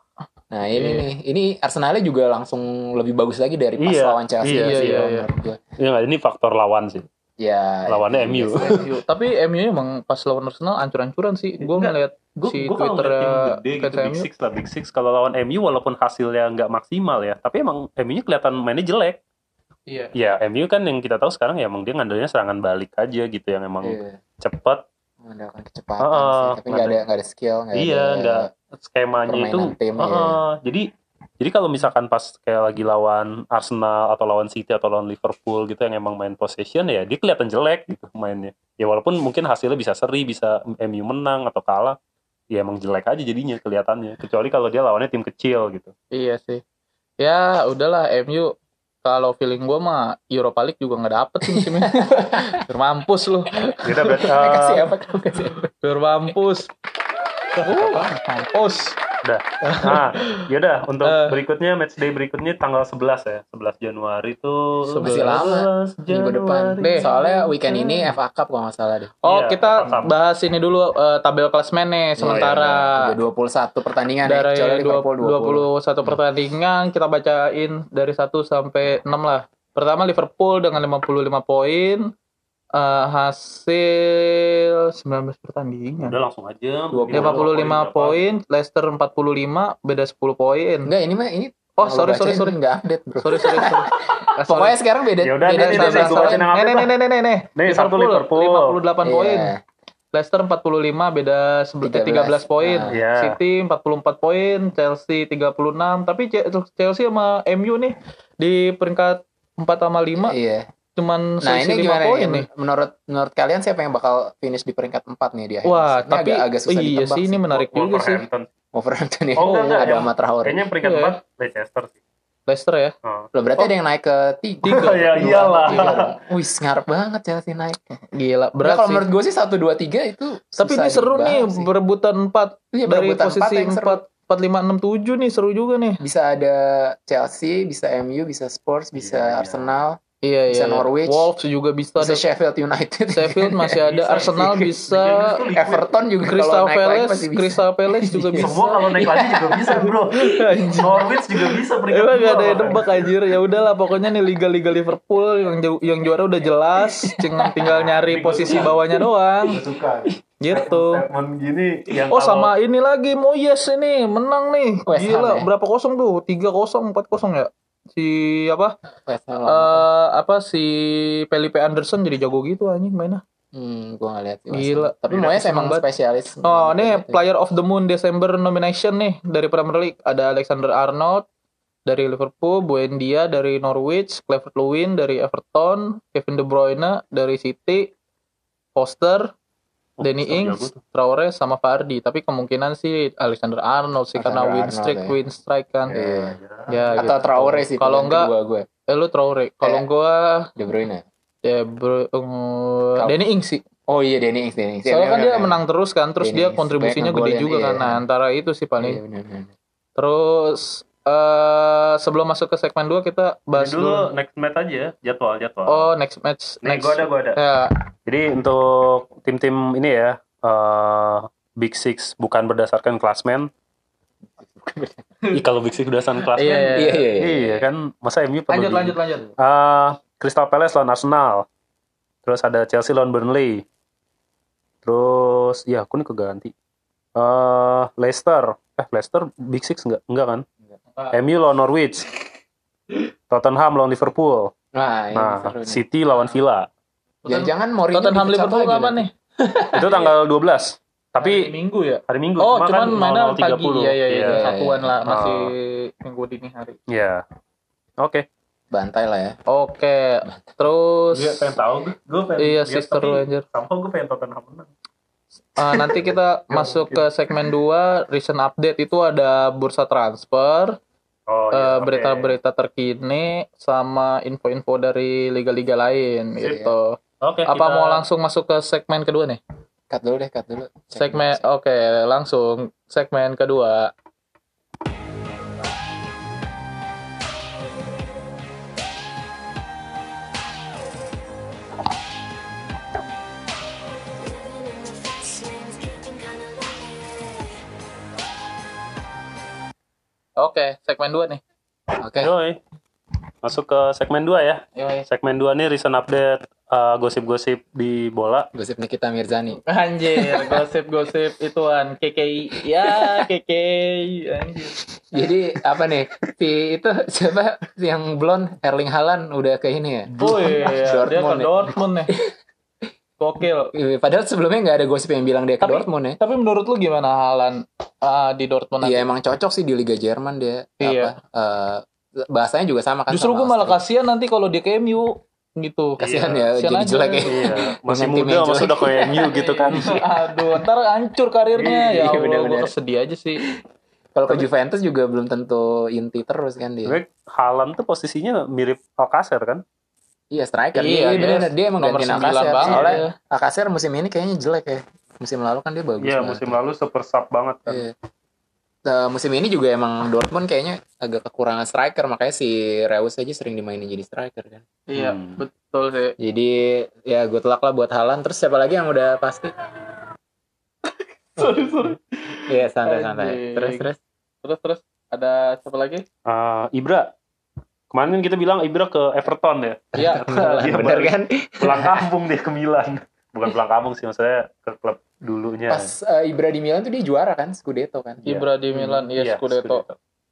Speaker 1: Nah ini
Speaker 2: Iya.
Speaker 1: nih, ini Arsenalnya juga langsung lebih bagus lagi dari pas
Speaker 3: Iya,
Speaker 1: lawan Chelsea.
Speaker 3: iya,
Speaker 1: sih,
Speaker 2: iya, iya.
Speaker 1: menurut gua.
Speaker 3: ya nggak, ini faktor lawan sih.
Speaker 1: Ya,
Speaker 3: Lawannya
Speaker 1: iya
Speaker 3: MU.
Speaker 1: sih.
Speaker 2: MU. Tapi MU emang pas lawan Arsenal ancur-ancuran sih. Gue ngeliat
Speaker 3: Gue
Speaker 2: si
Speaker 3: gue kalau
Speaker 2: Twitter
Speaker 3: gede gitu, Big
Speaker 2: MU.
Speaker 3: Six lah, Big Six. Kalau lawan MU walaupun hasilnya nggak maksimal ya, tapi emang MU-nya kelihatan mainnya jelek.
Speaker 2: Iya.
Speaker 3: Ya, MU kan yang kita tahu sekarang ya emang dia ngandelnya serangan balik aja gitu yang emang
Speaker 1: Iya.
Speaker 3: cepet.
Speaker 1: Mengandalkan kecepatan
Speaker 3: Heeh,
Speaker 1: sih, tapi nggak ada nggak ada skill, nggak
Speaker 3: Iya,
Speaker 1: ada
Speaker 3: nggak skemanya itu.
Speaker 1: tim.
Speaker 3: Heeh,
Speaker 1: iya.
Speaker 3: Jadi jadi kalau misalkan pas kayak lagi lawan Arsenal atau lawan City atau lawan Liverpool gitu yang emang main possession ya dia kelihatan jelek gitu mainnya. Ya walaupun mungkin hasilnya bisa seri, bisa MU menang atau kalah, ya emang jelek aja jadinya kelihatannya. Kecuali kalau dia lawannya tim kecil gitu.
Speaker 2: Iya sih. Ya udahlah MU kalau feeling gue mah Europa League juga nggak dapet sih musim ini. Mampus lu.
Speaker 3: Kita berarti
Speaker 1: kasih apa kasih apa?
Speaker 2: Mampus. Uh, mampus.
Speaker 3: Nah, yaudah untuk
Speaker 2: Eh.
Speaker 3: berikutnya match day berikutnya tanggal 11 ya. 11 Januari tuh
Speaker 1: Masih lama,
Speaker 3: 11
Speaker 1: Minggu depan.
Speaker 3: Januari.
Speaker 2: Deh.
Speaker 1: Soalnya weekend ini FA Cup kalau nggak salah deh.
Speaker 2: Oh,
Speaker 3: Iya,
Speaker 2: kita bahas ini dulu eh, tabel klasmen nih sementara
Speaker 1: Udah 21 pertandingan ya,
Speaker 2: dari
Speaker 1: kecuali
Speaker 2: 20,
Speaker 1: Liverpool 20.
Speaker 2: 21 pertandingan kita bacain dari 1 sampai 6 lah. Pertama Liverpool dengan 55 poin. Eh, hasil 19 pertandingan.
Speaker 3: Udah langsung aja.
Speaker 1: 20.
Speaker 2: 55 poin, Leicester 45, beda 10 poin.
Speaker 1: Enggak, ini mah ini
Speaker 2: Oh, sorry sorry sorry.
Speaker 1: Enggak update, Bro.
Speaker 2: Sorry sorry sorry. Sorry.
Speaker 1: Pokoknya sekarang beda
Speaker 3: Ya udah,
Speaker 1: beda
Speaker 3: nih, nih, nih,
Speaker 2: Nih nih nih nih nih nih.
Speaker 3: Nih, satu Liverpool.
Speaker 2: 58 poin. Leicester 45 beda sebe- eh, 13 poin.
Speaker 1: Nah.
Speaker 3: Iya.
Speaker 2: City 44 poin, Chelsea 36. Tapi Chelsea sama MU nih di peringkat 4 sama 5
Speaker 1: Iya.
Speaker 2: Cuman
Speaker 1: Nah, ini
Speaker 2: 5
Speaker 1: gimana
Speaker 2: poin
Speaker 1: nih?
Speaker 2: nih.
Speaker 1: Menurut menurut kalian siapa yang bakal finish di peringkat 4 nih di akhir
Speaker 2: Wah?
Speaker 1: Ini
Speaker 2: tapi
Speaker 1: agak, agak susah
Speaker 2: iya
Speaker 1: ditebak
Speaker 2: sih ini menarik juga sih.
Speaker 3: Wolverhampton.
Speaker 1: Ya.
Speaker 3: Oh, enggak, enggak.
Speaker 1: ada Ahmad Traore.
Speaker 3: Kayaknya peringkat
Speaker 2: Iya.
Speaker 3: 4 Leicester sih.
Speaker 2: Leicester ya.
Speaker 3: Oh.
Speaker 1: Loh, berarti ada yang naik ke 3.
Speaker 2: Tiga.
Speaker 3: Ya iyalah.
Speaker 1: Wih, ngarep banget Chelsea naik.
Speaker 2: Gila,
Speaker 1: Berat
Speaker 2: berat
Speaker 1: kalau
Speaker 2: sih.
Speaker 1: menurut gue sih 1 2 3 itu
Speaker 2: Tapi
Speaker 1: susah
Speaker 2: ini seru nih
Speaker 1: sih.
Speaker 2: berebutan 4
Speaker 1: Iya,
Speaker 2: dari
Speaker 1: berebutan empat
Speaker 2: posisi. 4 4 5 6 7 nih seru juga nih.
Speaker 1: Bisa ada Chelsea, bisa MU, bisa Spurs, bisa
Speaker 3: Iya, iya.
Speaker 1: Arsenal,
Speaker 2: Iya
Speaker 1: Bisa
Speaker 2: iya.
Speaker 1: Norwich.
Speaker 2: Wolves juga bisa
Speaker 1: bisa
Speaker 2: ada.
Speaker 1: Sheffield United.
Speaker 2: Sheffield masih ada,
Speaker 3: Bisa
Speaker 2: Arsenal
Speaker 3: sih.
Speaker 2: bisa,
Speaker 1: Everton juga
Speaker 2: Crystal Palace. Crystal Palace juga bisa.
Speaker 3: Semua kalau naik lagi juga bisa, Bro. Norwich juga bisa peringkat
Speaker 2: Emang gak ada yang nebak anjir Ya udahlah pokoknya nih liga-liga Liverpool yang ju- yang juara udah jelas, tinggal tinggal nyari posisi bawahnya doang. Gitu.
Speaker 3: Gini yang
Speaker 2: Oh sama ini lagi Moyes ini menang nih. Gila
Speaker 1: ya?
Speaker 2: berapa kosong tuh? 3-0, 4-0 ya? Si apa? Eh apa si Felipe Anderson jadi jago gitu anjing mainnya.
Speaker 1: Hmm, gua nggak lihat
Speaker 2: Gila.
Speaker 1: Tapi Moyes emang
Speaker 2: banget.
Speaker 1: spesialis.
Speaker 2: Oh, ini
Speaker 1: Gitu.
Speaker 2: Player of the Moon December nomination nih dari Premier League. Ada Alexander Arnold dari Liverpool, Buendia dari Norwich, Clifford Lewin dari Everton, Kevin De Bruyne dari City, Foster,
Speaker 3: Oh,
Speaker 2: Danny Ings. Traore sama Vardy. Tapi kemungkinan sih Alexander Arnold sih karena
Speaker 1: Alexander
Speaker 2: win
Speaker 1: Arnold
Speaker 2: streak,
Speaker 1: ya.
Speaker 2: win strike kan.
Speaker 1: Iya.
Speaker 2: Ya,
Speaker 1: Atau
Speaker 2: gitu.
Speaker 1: Traore sih.
Speaker 2: Kalau enggak,
Speaker 1: gue.
Speaker 2: eh lu Traore. Kalau
Speaker 1: Eh.
Speaker 2: gua
Speaker 1: De Bruyne.
Speaker 2: ya bro, eh, Danny Ings sih.
Speaker 1: Oh iya Danny Ings, Danny Ings.
Speaker 2: Soalnya kan
Speaker 1: Iya,
Speaker 2: dia
Speaker 1: iya,
Speaker 2: menang terus kan, terus
Speaker 1: Danny
Speaker 2: dia kontribusinya
Speaker 1: banyak
Speaker 2: gede juga kan.
Speaker 1: iya.
Speaker 2: Nah, antara itu sih
Speaker 1: Iya,
Speaker 2: paling. Terus eh sebelum masuk ke segmen 2 kita
Speaker 3: Ini
Speaker 2: bahas
Speaker 3: dulu
Speaker 2: dulu.
Speaker 3: next match aja ya, jadwal jadwal.
Speaker 2: Oh, next match.
Speaker 3: Nih,
Speaker 2: next.
Speaker 3: gua ada, gua ada.
Speaker 2: Ya,
Speaker 3: Jadi untuk tim-tim ini ya, eh, Big Six bukan berdasarkan klasmen. Ih, kalau Big Six berdasarkan klasmen,
Speaker 2: Iya,
Speaker 1: Iya, iya, iya.
Speaker 3: iya kan, masa MU perlu
Speaker 2: lanjut
Speaker 3: di-
Speaker 2: lanjut lanjut.
Speaker 3: Eh, Crystal Palace lawan Arsenal. Terus ada Chelsea lawan Burnley. Terus ya aku nih keganti. Eh Leicester. Eh Leicester Big Six enggak? Enggak kan? MU lawan Norwich. Tottenham lawan Liverpool.
Speaker 1: Nah, ini
Speaker 3: Nah,
Speaker 1: seru nih.
Speaker 3: City lawan Villa.
Speaker 1: Jangan-jangan Mourinho
Speaker 2: Tottenham Liverpool
Speaker 1: lagi
Speaker 2: kapan nih?
Speaker 3: Itu tanggal 12.
Speaker 2: Hari
Speaker 3: Tapi
Speaker 2: Minggu ya.
Speaker 3: hari Minggu.
Speaker 2: Oh,
Speaker 3: Cuma
Speaker 2: cuman
Speaker 3: kan
Speaker 2: mainnya
Speaker 3: 00.30.
Speaker 2: pagi. Iya, iya, iya.
Speaker 3: Iya.
Speaker 2: Satuan lah,
Speaker 3: Ah.
Speaker 2: masih minggu dini hari.
Speaker 3: Iya. Oke.
Speaker 1: Bantai lah ya.
Speaker 2: Oke. Terus
Speaker 3: Gue pengen tahu gue. Gue pengen
Speaker 2: Iya,
Speaker 3: lihat,
Speaker 2: sister lu anjir.
Speaker 3: Somehow gue pengen Tottenham menang.
Speaker 2: eh, nanti kita masuk ke segmen 2 recent update itu ada bursa transfer.
Speaker 3: Oh,
Speaker 2: eh,
Speaker 3: iya, oke.
Speaker 2: berita-berita terkini sama info-info dari liga-liga lain
Speaker 3: Sip.
Speaker 2: gitu.
Speaker 3: Oke,
Speaker 2: Apa
Speaker 3: kita-
Speaker 2: mau langsung masuk ke segmen kedua nih?
Speaker 1: Cut dulu deh, cut dulu.
Speaker 2: Segmen oke, langsung segmen kedua. Oke, segmen dua nih.
Speaker 1: Oke.
Speaker 3: Yoi. Masuk ke segmen 2 ya.
Speaker 2: Yoi.
Speaker 3: Segmen 2 nih recent update uh, gosip-gosip di bola.
Speaker 1: Gosip Nikita Mirzani.
Speaker 2: Anjir, gosip-gosip ituan KKI. Ya, KKI. Anjir.
Speaker 1: Jadi apa nih? Si itu siapa yang blond Erling Haaland udah ke ini ya?
Speaker 2: Oh iya, dia ke
Speaker 1: Dortmund ya?
Speaker 2: Dortmund nih. Gokil.
Speaker 1: Iya, Padahal sebelumnya nggak ada gosip yang bilang dia ke
Speaker 2: Tapi-
Speaker 1: Dortmund ya.
Speaker 2: Tapi menurut lu gimana Halan ah, di Dortmund?
Speaker 1: Iya emang cocok sih di Liga Jerman dia.
Speaker 2: Iya.
Speaker 1: Apa, eh, bahasanya juga sama kan.
Speaker 2: Justru
Speaker 1: sama
Speaker 2: gue malah
Speaker 1: Austria.
Speaker 2: kasihan nanti kalau dia ke MU gitu.
Speaker 1: kasihan
Speaker 3: Iya,
Speaker 1: ya jadi
Speaker 2: aja.
Speaker 1: jelek ya.
Speaker 3: Iya, masih muda
Speaker 1: jelek.
Speaker 3: udah kayak MU gitu kan.
Speaker 2: Aduh, ntar hancur karirnya.
Speaker 1: Iya,
Speaker 2: ya Allah,
Speaker 1: bener-bener.
Speaker 2: gue kesedih aja sih.
Speaker 1: Kalau ke Juventus juga belum tentu inti terus kan dia.
Speaker 3: Haaland tuh posisinya mirip Alcacer kan?
Speaker 1: Iya striker.
Speaker 2: Iya,
Speaker 1: Iya,
Speaker 2: dia
Speaker 1: bener dia emang
Speaker 2: nomor
Speaker 1: gantiin
Speaker 2: 9
Speaker 1: Alcacer.
Speaker 2: banget
Speaker 1: Soalnya
Speaker 2: ya.
Speaker 1: Alcacer musim ini kayaknya jelek ya. Musim lalu kan dia bagus.
Speaker 3: Iya,
Speaker 1: banget.
Speaker 3: musim lalu super sub banget kan.
Speaker 1: Iya. Eh, musim ini juga emang Dortmund kayaknya agak kekurangan striker makanya si Reus aja sering dimainin jadi striker kan.
Speaker 2: Iya,
Speaker 3: Hmm.
Speaker 2: betul sih.
Speaker 1: Jadi ya good luck lah buat Haaland. Terus siapa lagi yang udah pasti?
Speaker 2: sorry, sorry.
Speaker 1: Iya santai-santai. Terus terus.
Speaker 2: Terus, terus. Ada siapa lagi?
Speaker 3: Ah, Ibra. Kemarin kita bilang Ibra ke Everton ya.
Speaker 2: Iya,
Speaker 3: Dia
Speaker 1: bener
Speaker 3: balik.
Speaker 1: kan?
Speaker 3: Pulang kampung dia ke Milan. Bukan pulang kampung sih, maksudnya ke klub dulunya.
Speaker 1: Pas eh, Ibra di Milan tuh dia juara kan, Scudetto kan.
Speaker 3: Iya.
Speaker 2: Ibra di Milan, iya,
Speaker 3: Iya,
Speaker 2: Scudetto.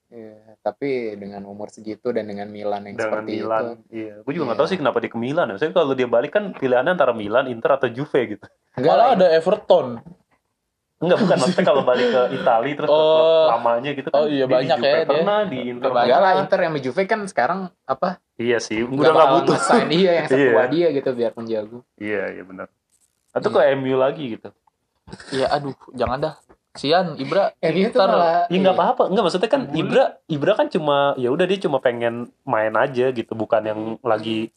Speaker 1: Iya, tapi dengan umur segitu dan dengan Milan yang
Speaker 3: Dengan
Speaker 1: seperti
Speaker 3: Milan.
Speaker 1: itu.
Speaker 3: Iya. Gue juga nggak
Speaker 1: Iya.
Speaker 3: tahu sih kenapa dia ke Milan. Maksudnya kalau dia balik kan pilihannya antara Milan, Inter atau Juve gitu.
Speaker 1: Enggak
Speaker 2: Malah
Speaker 1: lah,
Speaker 2: ada Everton.
Speaker 3: Enggak, bukan. Maksudnya kalau balik ke Italia terus
Speaker 2: Oh.
Speaker 3: klub lamanya gitu kan.
Speaker 2: Oh iya, banyak
Speaker 3: di Juve
Speaker 2: ya dia.
Speaker 3: pernah, di Inter
Speaker 1: enggak lah. Inter yang di Juve kan sekarang apa?
Speaker 3: Iya sih, udah
Speaker 1: nggak
Speaker 3: nggak
Speaker 1: bakal
Speaker 3: butuh.
Speaker 1: nge-sign dia yang setua
Speaker 3: Iya.
Speaker 1: dia gitu biarpun jago.
Speaker 3: Iya, iya benar. Atau ke MU lagi gitu.
Speaker 2: Iya, aduh, jangan dah. Sian, Ibra.
Speaker 1: MU tuh
Speaker 2: Ntar-
Speaker 1: malah
Speaker 3: Ya nggak apa-apa, nggak maksudnya kan. Ibra, Ibra kan cuma ya udah dia cuma pengen main aja gitu, bukan yang lagi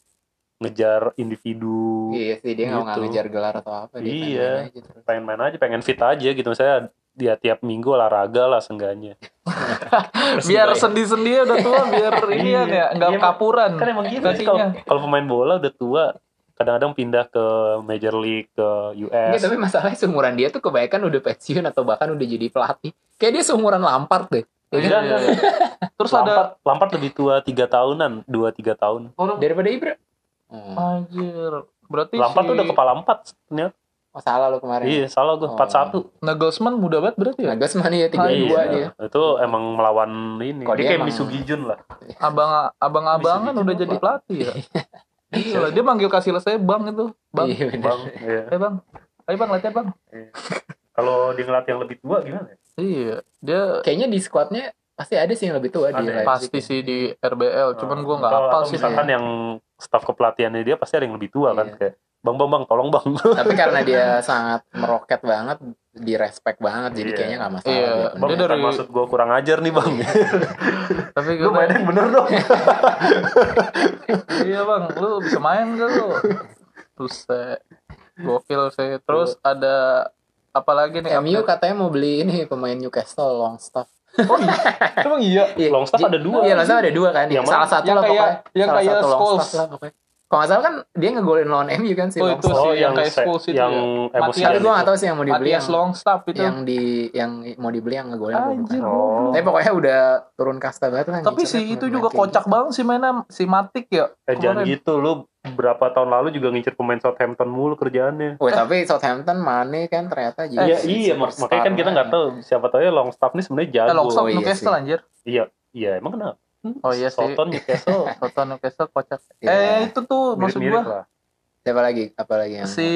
Speaker 3: ngejar individu,
Speaker 1: Iya sih dia nggak
Speaker 3: Gitu.
Speaker 1: ngejar gelar atau apa dia pengen
Speaker 3: Iya.
Speaker 1: main aja terus.
Speaker 3: pengen main aja, pengen fit aja gitu. Misalnya dia tiap minggu olahraga lah seenggaknya.
Speaker 2: biar sendi-sendi udah tua biar ini
Speaker 3: Iya.
Speaker 2: ya nggak
Speaker 3: Iya,
Speaker 2: kapuran
Speaker 3: Kan emang gitu sih kalau pemain bola udah tua, kadang-kadang pindah ke Major League ke US.
Speaker 1: tapi masalahnya seumuran dia tuh kebanyakan udah pensiun atau bahkan udah jadi pelatih. Kayak dia seumuran Lampard deh. Ya
Speaker 2: Iya,
Speaker 1: kan?
Speaker 2: iya, iya. terus ada
Speaker 3: Lampard, Lampard lebih tua tiga tahunan, dua tiga tahun.
Speaker 2: orang
Speaker 1: Daripada Ibra. Hmm.
Speaker 2: anjir berarti
Speaker 3: Lampard
Speaker 2: si
Speaker 3: tuh udah kepala empat, ternyata.
Speaker 1: Oh, salah lo kemarin.
Speaker 3: Iya, salah gue
Speaker 1: Oh.
Speaker 3: empat satu.
Speaker 2: Nagelsmann muda banget berarti ya
Speaker 1: Nagelsmann ya 32
Speaker 2: Iya.
Speaker 1: dia.
Speaker 3: Itu emang melawan ini.
Speaker 1: Kok
Speaker 3: dia,
Speaker 1: dia
Speaker 3: kayak
Speaker 1: emang-
Speaker 3: Misugi Jun lah.
Speaker 2: abang abang-abangan
Speaker 3: Bisa
Speaker 2: udah jadi pelatih ya Gila, dia manggil kasih saya bang itu bang
Speaker 1: Iya bener.
Speaker 3: Bang, iya.
Speaker 2: eh bang ayo bang latihan bang
Speaker 3: Kalau dia ngelatih yang lebih tua gimana? ya?
Speaker 2: iya dia
Speaker 1: Kayaknya di squadnya pasti ada sih yang lebih tua di
Speaker 3: Ada ya?
Speaker 1: Leipzig.
Speaker 2: pasti sih di RBL cuman gua nggak hafal
Speaker 3: atau
Speaker 2: sih
Speaker 3: Misalkan yang staf kepelatihannya dia pasti ada yang lebih tua kan
Speaker 1: Iya.
Speaker 3: kayak Bang Bang Bang tolong Bang.
Speaker 1: Tapi karena dia sangat meroket banget, di respect banget, jadi
Speaker 3: Iya.
Speaker 1: kayaknya nggak masalah.
Speaker 2: Iya,
Speaker 3: Bang
Speaker 2: Dia
Speaker 3: bukan
Speaker 2: dari-
Speaker 3: maksud gue kurang ajar nih Bang.
Speaker 2: tapi gua
Speaker 3: main yang bener dong.
Speaker 2: iya bang lu bisa main gak lu Buset gokil sih terus ada apa lagi nih
Speaker 1: MU katanya mau beli ini pemain Newcastle Longstaff.
Speaker 2: Oh iya emang iya
Speaker 1: Iya,
Speaker 3: Longstaff
Speaker 1: ji-
Speaker 3: ada dua.
Speaker 1: Iya, Longstaff ada dua kan.
Speaker 3: Yang
Speaker 1: salah satu
Speaker 2: Yang
Speaker 1: lah
Speaker 2: kayak-
Speaker 1: pokoknya.
Speaker 2: yang
Speaker 1: salah
Speaker 2: kayak
Speaker 1: satu
Speaker 2: Scholes.
Speaker 1: Longstaff lah pokoknya. Kalau nggak salah kan dia ngegolin lawan MU kan si
Speaker 2: Oh, itu sih yang kayak Scholes itu
Speaker 3: yang
Speaker 2: ya.
Speaker 3: emosi.
Speaker 1: Tapi gue nggak tahu sih yang mau dibeli
Speaker 2: Matias
Speaker 1: yang,
Speaker 2: Longstaff itu
Speaker 1: yang di yang mau dibeli yang ngegolin
Speaker 2: anjir
Speaker 3: Oh.
Speaker 1: Tapi pokoknya udah turun kasta banget lah.
Speaker 2: tapi si itu juga
Speaker 1: kayak
Speaker 2: kocak
Speaker 1: gitu.
Speaker 2: banget sih mainnya si Matik ya
Speaker 3: Eh jangan gitu lu berapa tahun lalu juga ngincer pemain Southampton mulu kerjaannya.
Speaker 1: Wah, tapi Southampton Mane kan ternyata jadi
Speaker 3: Iya
Speaker 1: si
Speaker 3: iya makanya kan kita nggak tahu siapa tahu ya Longstaff nih sebenarnya
Speaker 2: eh
Speaker 3: jago.
Speaker 2: Longstaff
Speaker 1: Oh, iya
Speaker 2: Newcastle anjir
Speaker 3: Iya iya emang kenapa?
Speaker 2: oh iya sih
Speaker 3: Southampton Newcastle
Speaker 2: Soton Newcastle kocak
Speaker 1: Iya.
Speaker 2: eh itu tuh maksud
Speaker 3: mirip-mirip
Speaker 2: gua
Speaker 3: lah.
Speaker 1: Siapa lagi? Apa lagi yang
Speaker 2: si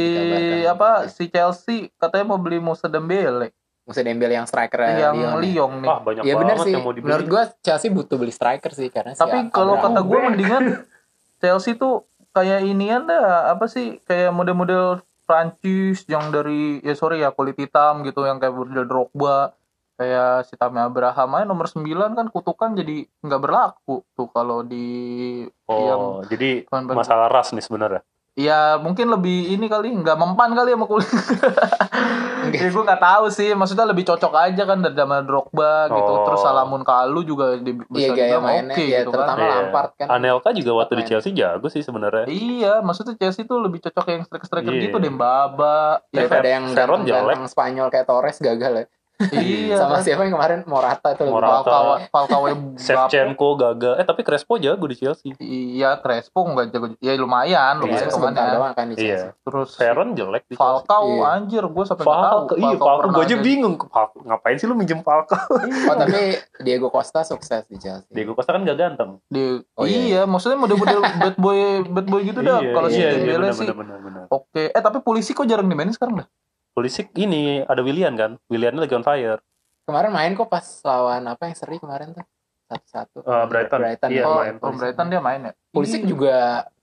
Speaker 2: apa si Chelsea katanya mau beli Musa Dembele
Speaker 1: Musa Dembele yang striker
Speaker 2: yang
Speaker 1: Lyon ya?
Speaker 2: Lyon nih
Speaker 3: Ah banyak
Speaker 1: benar
Speaker 3: banget
Speaker 1: sih.
Speaker 3: yang mau dibeli.
Speaker 1: Menurut gua Chelsea butuh beli striker sih karena si
Speaker 2: tapi kalau
Speaker 1: Abraham-
Speaker 2: kata gue mendingan Chelsea tuh kayak inian dah apa sih kayak model-model Prancis yang dari ya sorry ya kulit hitam gitu yang kayak model Drogba kayak si Tammy Abraham aja nomor 9 kan kutukan jadi nggak berlaku tuh kalau di yang
Speaker 3: Oh, jadi
Speaker 2: pemain-pemain-
Speaker 3: masalah ras nih sebenarnya.
Speaker 2: Ya mungkin lebih ini kali nggak mempan kali sama kulit ya gue nggak tahu sih maksudnya lebih cocok aja kan dari zaman Drogba gitu
Speaker 3: Oh.
Speaker 2: terus Salamun Kalu juga di, bisa
Speaker 1: mainnya
Speaker 2: oke
Speaker 1: ya
Speaker 2: gitu
Speaker 1: terutama
Speaker 2: kan.
Speaker 1: Lampard kan.
Speaker 3: Anelka juga waktu di
Speaker 1: Main.
Speaker 3: Chelsea jago sih sebenarnya.
Speaker 2: iya maksudnya Chelsea tuh lebih cocok yang striker-striker
Speaker 3: Iya.
Speaker 2: gitu Dembaba ya,
Speaker 1: Daripada yang
Speaker 3: Veron
Speaker 1: ganteng-ganteng Spanyol kayak Torres gagal ya.
Speaker 2: Iya
Speaker 1: Sama siapa yang kemarin Morata itu
Speaker 3: Morata.
Speaker 2: Falcao Falcao
Speaker 3: Shevchenko gagal. Eh tapi Crespo jago di Chelsea.
Speaker 2: Iya, Crespo nggak jago. Ya lumayan,
Speaker 3: Iya,
Speaker 2: lumayan
Speaker 1: sebentar
Speaker 2: ke mana.
Speaker 1: doang kan di Chelsea.
Speaker 3: Iya.
Speaker 2: Terus
Speaker 3: Veron jelek di.
Speaker 2: Falcao
Speaker 1: Iya.
Speaker 2: anjir, gue sampai nggak tahu.
Speaker 3: Falcao, iya Falcao gue aja
Speaker 2: ada-
Speaker 3: bingung. Falcao, ngapain sih lu minjem Falcao?
Speaker 1: Oh tapi Diego Costa sukses di Chelsea.
Speaker 3: Diego Costa kan gak ganteng.
Speaker 2: Di,
Speaker 1: Oh, iya,
Speaker 2: iya, maksudnya model-model bad boy bad boy gitu dah. Kalau si
Speaker 3: iya, iya,
Speaker 2: Dembele sih oke. Eh tapi polisi kok jarang dimainin sekarang dah?
Speaker 3: Polisi ini ada Willian kan? Willian lagi on fire.
Speaker 1: Kemarin main kok pas lawan apa yang seri kemarin tuh satu-satu.
Speaker 3: Eh, Brighton.
Speaker 1: Brighton.
Speaker 3: Iya,
Speaker 1: ya.
Speaker 2: oh,
Speaker 3: main
Speaker 2: oh. Brighton dia main ya.
Speaker 1: Polisi
Speaker 2: Iya.
Speaker 1: juga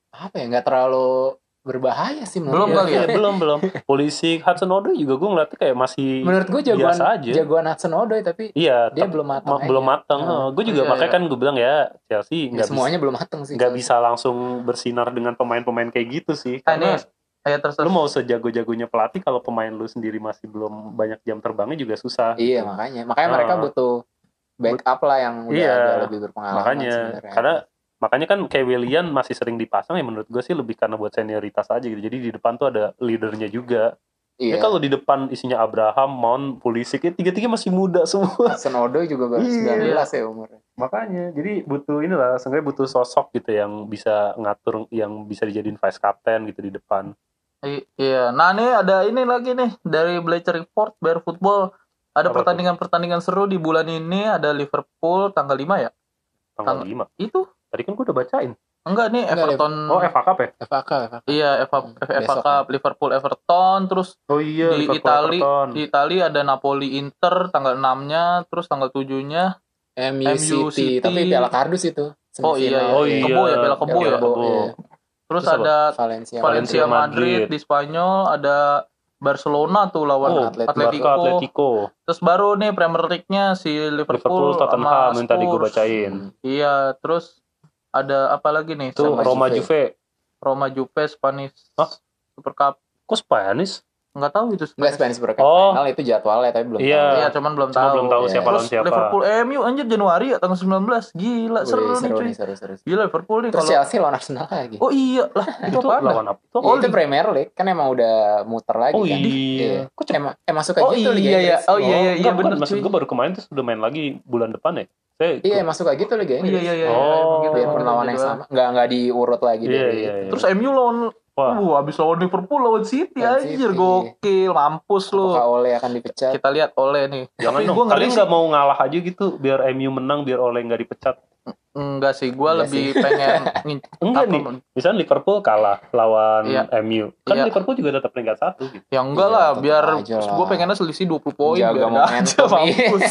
Speaker 1: apa ya nggak terlalu berbahaya sih menurut
Speaker 2: Belum
Speaker 1: gue.
Speaker 2: kali ya?
Speaker 3: Iya, belum belum. Polisi Hudson Odoi juga gue ngeliatnya kayak masih
Speaker 1: Menurut gue jagoan
Speaker 3: biasa aja.
Speaker 1: jagoan Hudson Odoi tapi
Speaker 3: Iya,
Speaker 1: dia belum matang.
Speaker 3: ma-
Speaker 1: aja.
Speaker 3: belum matang.
Speaker 1: Hmm.
Speaker 3: gue juga
Speaker 2: Iya,
Speaker 3: makanya
Speaker 2: iya.
Speaker 3: kan gue bilang ya Chelsea
Speaker 1: Ya,
Speaker 3: nggak bisa
Speaker 1: semuanya belum matang sih.
Speaker 3: nggak bisa langsung bersinar dengan pemain-pemain kayak gitu sih.
Speaker 2: Ah, ini
Speaker 3: Karena
Speaker 2: ya terus
Speaker 3: lu mau sejago-jagonya pelatih kalau pemain lu sendiri masih belum banyak jam terbangnya juga susah.
Speaker 1: Iya makanya, makanya mereka
Speaker 3: Ah.
Speaker 1: butuh backup lah yang udah
Speaker 3: Iya.
Speaker 1: agak lebih berpengalaman
Speaker 3: makanya
Speaker 1: sebenarnya.
Speaker 3: karena makanya kan kayak Willian masih sering dipasang ya menurut gue sih lebih karena buat senioritas aja gitu. Jadi di depan tuh ada leadernya juga.
Speaker 1: iya.
Speaker 3: Ya kalau di depan isinya Abraham, Mount, Pulisic, ya tiga-tiga masih muda semua.
Speaker 1: Hudson Odoi juga baru
Speaker 3: Iya.
Speaker 1: 19 ya umurnya.
Speaker 3: Makanya, jadi butuh inilah, seenggaknya butuh sosok gitu yang bisa ngatur, yang bisa dijadiin vice captain gitu di depan.
Speaker 2: I- Iya, nah ini ada ini lagi nih dari Bleacher Report Bear Football. Ada pertandingan-pertandingan seru di bulan ini. Ada Liverpool tanggal 5 ya?
Speaker 3: Tanggal
Speaker 2: Tang-
Speaker 3: 5.
Speaker 2: Itu
Speaker 3: Tadi kan gue udah bacain.
Speaker 2: enggak nih
Speaker 1: Enggak,
Speaker 2: Everton.
Speaker 3: Oh, FA Cup ya?
Speaker 1: FA Cup, FA Cup.
Speaker 2: Iya, FA,
Speaker 1: Hmm,
Speaker 2: FA
Speaker 1: besok
Speaker 2: Cup, Liverpool Everton, terus
Speaker 3: Oh iya,
Speaker 2: Di
Speaker 3: Liverpool
Speaker 2: Itali-
Speaker 3: Everton.
Speaker 2: di Itali ada Napoli Inter tanggal 6-nya, terus tanggal 7-nya
Speaker 1: MU,
Speaker 2: MU
Speaker 1: City.
Speaker 2: City.
Speaker 1: tapi Piala Kardus itu.
Speaker 2: Oh iya,
Speaker 1: semifinal.
Speaker 3: Oh iya.
Speaker 2: Kebo ya, Piala Kebo
Speaker 1: Piala
Speaker 2: ya.
Speaker 1: Kebo,
Speaker 3: Kebo.
Speaker 1: iya.
Speaker 2: Terus,
Speaker 3: Terus
Speaker 2: ada
Speaker 1: Valencia.
Speaker 2: Valencia
Speaker 3: Valencia
Speaker 2: Madrid.
Speaker 3: Madrid.
Speaker 2: di Spanyol, ada Barcelona tuh lawan
Speaker 3: Oh,
Speaker 1: Atletico.
Speaker 2: Atletico. Terus baru nih Premier League-nya si Liverpool,
Speaker 3: Liverpool Tottenham
Speaker 2: sama
Speaker 3: yang tadi gue bacain.
Speaker 2: Iya, terus ada apa lagi nih?
Speaker 1: Sama
Speaker 3: Roma
Speaker 1: Juve.
Speaker 3: Juve.
Speaker 2: Roma Juve Spanish
Speaker 3: Hah?
Speaker 2: Super Cup.
Speaker 3: Kok Spanish?
Speaker 2: Nggak tahu itu
Speaker 1: Enggak Spanish Cup
Speaker 3: Oh.
Speaker 1: final itu jadwalnya tapi belum
Speaker 3: Iya.
Speaker 1: tahu.
Speaker 2: Iya, cuman belum
Speaker 3: Cuma
Speaker 2: tahu.
Speaker 3: belum tahu
Speaker 1: Iya.
Speaker 3: siapa
Speaker 2: Terus
Speaker 3: lawan siapa.
Speaker 2: Liverpool MU anjir Januari ya tanggal 19. Gila,
Speaker 1: Wih,
Speaker 2: seru, nih
Speaker 1: seru
Speaker 2: cuy.
Speaker 1: nih, seru, seru.
Speaker 2: Gila Liverpool nih
Speaker 1: Terus
Speaker 2: kalau
Speaker 1: Chelsea lawan Arsenal lagi.
Speaker 2: Oh iya lah, itu,
Speaker 3: Itu lawan apa? Itu
Speaker 1: Ya, itu Premier League kan emang udah muter lagi
Speaker 3: Oh
Speaker 1: kan.
Speaker 3: iya. Kok cepet?
Speaker 1: Emang eh masuk
Speaker 2: Oh
Speaker 1: gitu Liga
Speaker 2: iya ya.
Speaker 1: Inggris.
Speaker 2: Oh iya iya iya
Speaker 3: Enggak, bukan.
Speaker 2: bener
Speaker 3: Maksud
Speaker 2: cuy.
Speaker 3: gue baru kemarin tuh sudah main lagi bulan depan ya. Saya
Speaker 1: Iya, masuk kayak gitu Liga
Speaker 2: Oh,
Speaker 1: Inggris.
Speaker 2: iya iya iya.
Speaker 3: Oh.
Speaker 2: emang gitu,
Speaker 1: Biar
Speaker 2: emang
Speaker 1: perlawanan
Speaker 2: gitu
Speaker 1: yang sama. Enggak enggak diurut lagi
Speaker 3: Iya,
Speaker 1: dari
Speaker 3: iya, iya.
Speaker 2: Terus MU lawan
Speaker 3: Wah,
Speaker 2: Uh, abis lawan Liverpool lawan City
Speaker 1: Lawan
Speaker 2: anjir
Speaker 1: City.
Speaker 2: gokil, mampus lu.
Speaker 1: apakah Oleh akan dipecat.
Speaker 2: Kita lihat oleh nih.
Speaker 3: jangan
Speaker 2: Tapi
Speaker 3: dong. Kalian
Speaker 2: sih.
Speaker 3: nggak mau ngalah aja gitu biar MU menang biar Oleh nggak dipecat.
Speaker 2: Enggak sih, gua
Speaker 1: Enggak
Speaker 2: lebih pengen ngin-
Speaker 3: Enggak nih. Misalnya Liverpool kalah lawan
Speaker 2: Iya.
Speaker 3: MU. Kan
Speaker 2: Iya.
Speaker 3: Liverpool juga tetap peringkat satu gitu.
Speaker 2: Ya enggak
Speaker 1: Iya,
Speaker 2: lah, biar
Speaker 1: aja
Speaker 2: gua pengennya selisih 20 poin
Speaker 1: Jaga
Speaker 2: biar
Speaker 1: momentum,
Speaker 2: aja mampus.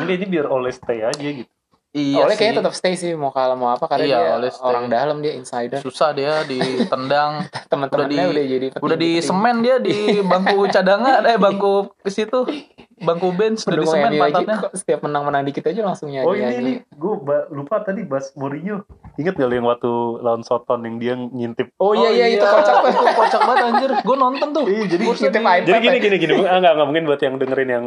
Speaker 3: Enggak ini biar Oleh stay aja gitu.
Speaker 2: Iya
Speaker 1: Oleh kayaknya tetap stay sih mau kalah mau apa karena
Speaker 2: Iya,
Speaker 1: dia
Speaker 2: Oleh stay.
Speaker 1: orang dalam dia insider.
Speaker 2: susah dia ditendang
Speaker 1: Teman-temannya
Speaker 2: Udah di-
Speaker 1: udah, jadi
Speaker 2: udah di semen dia di bangku cadangan eh bangku ke situ bangku bench udah di semen
Speaker 1: aja
Speaker 2: pantatnya
Speaker 1: kok setiap menang-menang dikit aja langsung nyanyi.
Speaker 3: Oh ini nih, gue lupa tadi bahas Mourinho. Ingat gak lu yang waktu lawan Soton yang dia ngintip?
Speaker 1: Oh iya iya itu kocak banget.
Speaker 2: itu kocak banget anjir gue nonton tuh
Speaker 3: Iya, jadi
Speaker 2: Gua
Speaker 1: ngintip iPad.
Speaker 3: Jadi gini gini gini, ah, nggak nggak mungkin buat yang dengerin yang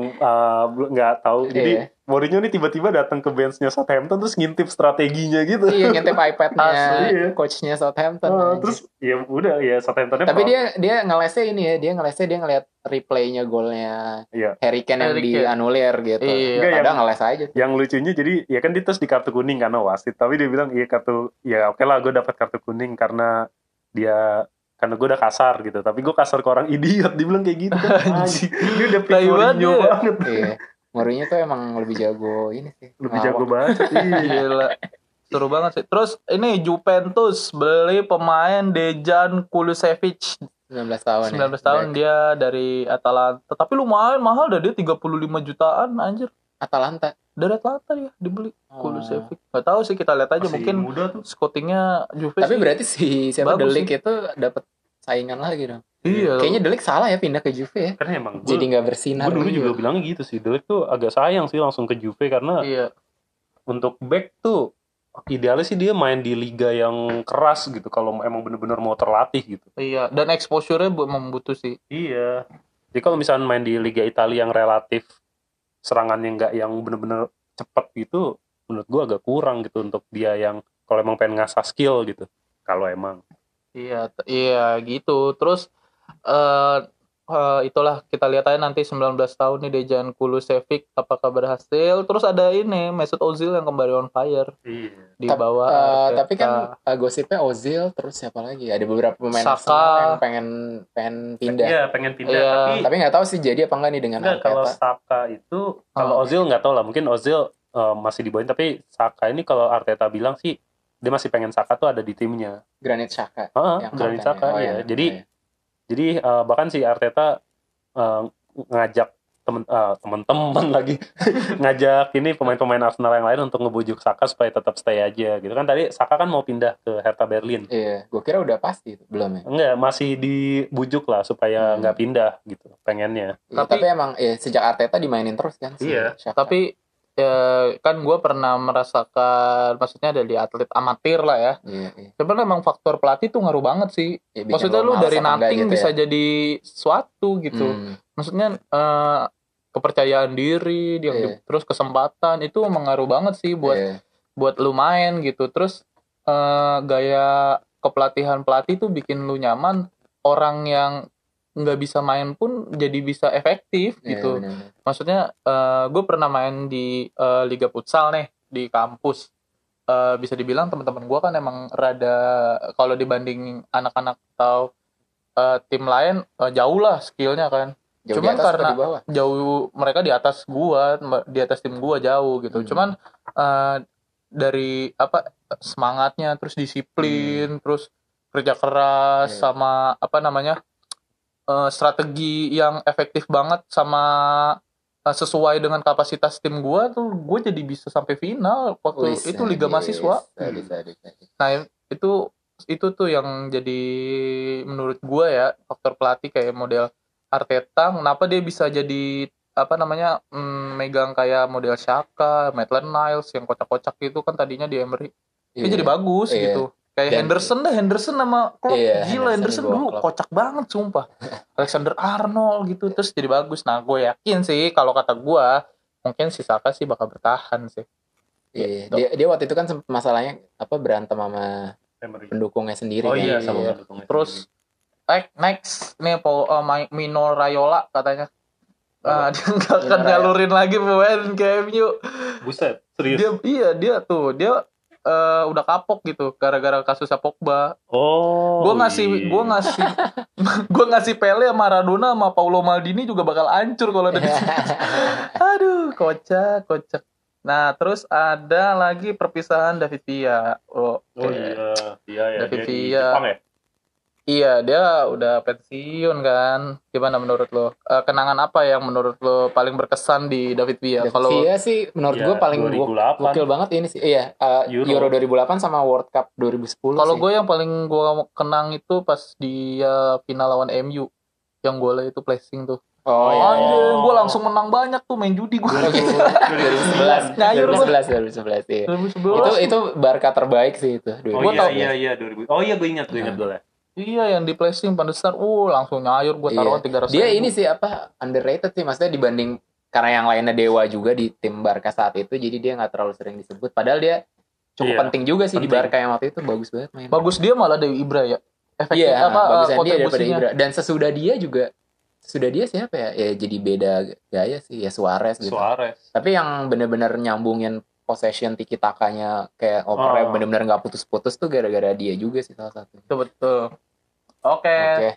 Speaker 3: belum- nggak tahu. Jadi
Speaker 1: Iya.
Speaker 3: Mourinho nih tiba-tiba datang ke benchnya Southampton terus ngintip strateginya gitu.
Speaker 1: Iya ngintip iPad-nya
Speaker 3: Asli.
Speaker 1: coachnya Southampton. Anjir.
Speaker 3: terus ya udah ya Southamptonnya
Speaker 1: tapi
Speaker 3: pro-
Speaker 1: dia dia ngelesnya ini ya, dia ngelesnya dia ngeliat replaynya golnya
Speaker 3: Iya.
Speaker 1: Harry Kane yang
Speaker 2: Harry Kane.
Speaker 1: dianulir gitu.
Speaker 2: Iya.
Speaker 3: Enggak,
Speaker 1: Padahal
Speaker 3: yang-
Speaker 1: ngeles aja.
Speaker 3: yang lucunya jadi ya kan dia terus di kartu kuning karena wasit tapi dia bilang iya kartu ya oke lah gue dapat kartu kuning karena dia karena gue udah kasar gitu tapi gue kasar ke orang idiot dia bilang kayak gitu
Speaker 2: Anjing.
Speaker 3: dia udah
Speaker 2: dia.
Speaker 3: banget
Speaker 1: Iya. Mourinho tuh emang lebih jago ini sih.
Speaker 3: lebih
Speaker 1: ngelawak.
Speaker 3: jago banget iya.
Speaker 2: Gila. Seru banget sih. Terus ini Juventus beli pemain Dejan Kulusevich
Speaker 1: 19 tahun.
Speaker 2: 19
Speaker 1: ya.
Speaker 2: tahun
Speaker 1: Back.
Speaker 2: dia dari Atalanta. Tapi lumayan mahal dah dia 35 jutaan anjir.
Speaker 1: Atalanta.
Speaker 2: Dari Atalanta dia dibeli
Speaker 1: Oh.
Speaker 2: Kulusevich. Gak tahu sih kita lihat aja
Speaker 3: Masih
Speaker 2: mungkin
Speaker 3: muda tuh
Speaker 2: scoutingnya Juve
Speaker 1: Tapi
Speaker 2: sih.
Speaker 1: berarti si siapa Delik itu dapat saingan lagi dong.
Speaker 2: Iya.
Speaker 1: Kayaknya Delik salah ya pindah ke Juve ya.
Speaker 3: Karena emang gue,
Speaker 1: Jadi nggak bersinar.
Speaker 3: gue dulu
Speaker 1: iya.
Speaker 3: juga bilang gitu sih. Delik tuh agak sayang sih langsung ke Juve karena
Speaker 2: Iya.
Speaker 3: untuk back tuh idealnya sih dia main di liga yang keras gitu kalau emang bener-bener mau terlatih gitu.
Speaker 2: Iya. Dan exposure-nya bu- membutuh sih.
Speaker 3: Iya. Jadi kalau misalnya main di liga Italia yang relatif serangannya nggak yang bener-bener cepet gitu, menurut gua agak kurang gitu untuk dia yang kalau emang pengen ngasah skill gitu. Kalau emang.
Speaker 2: Iya, iya gitu. Terus eh eh, itulah kita lihat aja nanti 19 tahun nih Dejan Kulusevich apakah berhasil. Terus ada ini Mesut Ozil yang kembali on fire
Speaker 3: Iya.
Speaker 2: di bawah
Speaker 1: Eh,
Speaker 2: Arteta.
Speaker 1: tapi kan eh, gosipnya Ozil terus siapa lagi? Ada beberapa pemain
Speaker 2: Saka.
Speaker 1: Yang pengen pengen pindah.
Speaker 3: Iya, pengen pindah
Speaker 2: Iya.
Speaker 3: tapi
Speaker 1: Tapi nggak tahu sih jadi apa enggak nih dengan
Speaker 3: enggak kalau. Saka itu kalau
Speaker 2: Oh.
Speaker 3: Ozil nggak tahu lah, mungkin Ozil eh, masih dibawain tapi Saka ini kalau Arteta bilang sih dia masih pengen Saka tuh ada di timnya.
Speaker 1: Granit Xhaka.
Speaker 3: Heeh,
Speaker 1: yang
Speaker 3: Granit
Speaker 1: kaptennya.
Speaker 3: Saka
Speaker 1: Oh,
Speaker 3: iya.
Speaker 1: iya.
Speaker 3: Jadi
Speaker 1: Iya.
Speaker 3: Jadi eh, bahkan si Arteta eh, ngajak temen eh, teman-teman lagi ngajak ini pemain-pemain Arsenal yang lain untuk ngebujuk Saka supaya tetap stay aja gitu kan tadi Saka kan mau pindah ke Hertha Berlin
Speaker 1: Iya, gue kira udah pasti itu. belum ya.
Speaker 3: enggak masih dibujuk lah supaya
Speaker 1: Hmm.
Speaker 3: nggak pindah gitu pengennya
Speaker 1: Iya,
Speaker 2: Tapi-
Speaker 1: tapi, emang eh, sejak Arteta dimainin terus kan si
Speaker 3: Iya.
Speaker 2: Tapi ya kan gue pernah merasakan maksudnya dari atlet amatir lah ya.
Speaker 1: Iya, iya.
Speaker 2: Emang faktor pelatih tuh ngaruh banget sih.
Speaker 1: Ya,
Speaker 2: Maksudnya lu dari nothing
Speaker 1: gitu
Speaker 2: bisa
Speaker 1: ya.
Speaker 2: jadi sesuatu gitu.
Speaker 1: Hmm.
Speaker 2: Maksudnya eh, kepercayaan diri, yang
Speaker 1: Iya.
Speaker 2: terus kesempatan itu mengaruh banget sih buat
Speaker 1: Iya.
Speaker 2: buat lu main gitu. Terus eh, gaya kepelatihan pelatih tuh bikin lu nyaman. Orang yang nggak bisa main pun jadi bisa efektif
Speaker 1: Iya,
Speaker 2: gitu.
Speaker 1: bener-bener.
Speaker 2: Maksudnya gue pernah main di eh, liga futsal nih di kampus. Eh, bisa dibilang teman-teman gue kan emang rada kalau dibanding anak-anak atau eh, tim lain eh, jauh lah skillnya kan.
Speaker 1: Jauh
Speaker 2: Cuman
Speaker 1: di atas apa
Speaker 2: karena-? Jauh mereka di atas gua, m- di atas tim gua jauh gitu.
Speaker 1: Hmm.
Speaker 2: Cuman eh, dari apa semangatnya, terus disiplin, terus kerja keras
Speaker 1: Iya.
Speaker 2: sama apa namanya eh, strategi yang efektif banget sama eh, sesuai dengan kapasitas tim gua tuh gue jadi bisa sampai final waktu
Speaker 1: Wis,
Speaker 2: itu liga
Speaker 1: bisa,
Speaker 2: mahasiswa
Speaker 1: Bisa, bisa, bisa.
Speaker 2: nah itu itu tuh yang jadi menurut gua ya faktor pelatih kayak model Arteta kenapa dia bisa jadi apa namanya mm, megang kayak model Shaka, Maitland Niles yang kocak-kocak itu kan tadinya di Emery dia
Speaker 1: Iya.
Speaker 2: jadi bagus
Speaker 1: Iya.
Speaker 2: gitu kayak
Speaker 1: Dan-
Speaker 2: Henderson dah Henderson sama Klopp
Speaker 1: Iya,
Speaker 2: gila
Speaker 1: Henderson
Speaker 2: Henderson dulu
Speaker 1: Klopp.
Speaker 2: kocak banget sumpah Alexander Arnold gitu terus jadi bagus nah gue yakin sih kalau kata gua mungkin si Saka sih bakal bertahan sih
Speaker 1: Iya,
Speaker 2: Gitu.
Speaker 1: dia, dia waktu itu kan masalahnya apa berantem sama
Speaker 3: Emery.
Speaker 1: pendukungnya sendiri
Speaker 3: oh
Speaker 1: kan.
Speaker 3: iya
Speaker 2: Iya.
Speaker 3: sama pendukungnya
Speaker 2: Terus eh, next nih Paul uh, Ma- Mino Raiola katanya. Ah, dia nggak akan nyalurin lagi pemain ke MU.
Speaker 3: buset serius
Speaker 2: Dia iya dia tuh dia eh, udah kapok gitu gara-gara kasusnya Pogba.
Speaker 3: oh
Speaker 2: Gua ngasih
Speaker 3: iya.
Speaker 2: gua ngasih gua ngasih Pele sama Maradona sama Paulo Maldini juga bakal hancur kalau ada di sini. Aduh, kocak, kocak. Nah, terus ada lagi perpisahan David Villa. Oh,
Speaker 3: oh iya iya ya
Speaker 2: David
Speaker 3: dia di
Speaker 2: Villa.
Speaker 3: Jepang ya
Speaker 2: Iya, dia udah pensiun kan. Gimana menurut lo? Eh, kenangan apa yang menurut lo paling berkesan di David Villa?
Speaker 1: David
Speaker 2: Kalau
Speaker 1: Villa sih menurut
Speaker 3: Iya,
Speaker 1: gue paling gok-
Speaker 3: 2008.
Speaker 1: gokil banget ini sih. Iya, uh,
Speaker 3: Euro.
Speaker 1: Euro. 2008 sama World Cup 2010
Speaker 2: kalau gue yang paling gue kenang itu pas dia final lawan MU yang golnya itu placing tuh.
Speaker 1: Oh, iya.
Speaker 2: Anjing, gue langsung menang banyak tuh main judi gue.
Speaker 1: 2011.
Speaker 2: Nyayur gua.
Speaker 1: 2011, 2011 iya.
Speaker 2: 2011.
Speaker 1: Itu itu Barca terbaik sih itu.
Speaker 3: oh
Speaker 2: Gua
Speaker 3: iya iya iya 2000 oh iya gue ingat gue ingat
Speaker 1: Nah.
Speaker 3: golnya
Speaker 2: Iya, yang di placing Pandesar, uh langsung nyayur gue taruhan
Speaker 1: Iya.
Speaker 2: 300
Speaker 1: Dia ini sih apa underrated sih maksudnya dibanding karena yang lainnya dewa juga di tim Barca saat itu jadi dia nggak terlalu sering disebut padahal dia cukup
Speaker 3: Iya,
Speaker 1: penting juga sih di
Speaker 3: penting.
Speaker 1: Barca yang waktu itu bagus banget main.
Speaker 2: Bagus dia malah dari Ibra ya. Efektif
Speaker 1: Iya,
Speaker 2: apa
Speaker 1: bagusan
Speaker 2: eh,
Speaker 1: dia daripada. Ibra. Dan sesudah dia juga sesudah dia siapa ya? Ya jadi beda gaya sih ya Suarez gitu.
Speaker 3: Suarez
Speaker 1: Tapi yang bener-bener nyambungin possession tiki takanya kayak opernya
Speaker 3: Oh.
Speaker 1: bener-bener nggak putus-putus tuh gara-gara dia juga sih salah satu.
Speaker 2: Betul betul. Oke.
Speaker 1: Oke.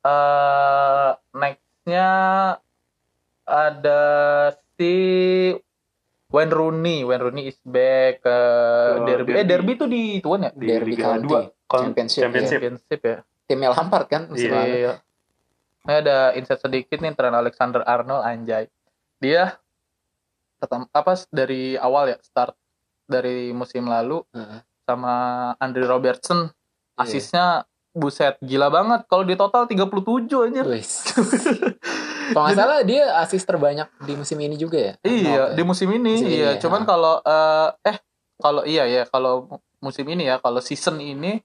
Speaker 2: eh nextnya ada si Wayne Rooney. Wayne Rooney is back ke
Speaker 3: Oh,
Speaker 2: derby. Eh derby tuh di tuan ya?
Speaker 3: di
Speaker 1: Derby
Speaker 3: Liga
Speaker 1: County.
Speaker 3: 2 Kon-
Speaker 1: Championship,
Speaker 3: Championship.
Speaker 2: Championship ya.
Speaker 1: Timnya Lampard kan
Speaker 3: Iya.
Speaker 2: Iya. Ini ada insight sedikit nih Trent Alexander Arnold anjay. Dia pertama apa dari awal ya start dari musim lalu
Speaker 1: Heeh.
Speaker 2: sama Andre Robertson
Speaker 1: Iya.
Speaker 2: asisnya buset gila banget. Kalau di total 37 anjir.
Speaker 1: Kalau nggak salah dia asis terbanyak di musim ini juga ya.
Speaker 2: Iya,
Speaker 1: Oke.
Speaker 2: di musim ini
Speaker 1: Musim ini
Speaker 2: iya.
Speaker 1: ya.
Speaker 2: Cuman kalau eh eh kalau iya ya, kalau musim ini ya, kalau season ini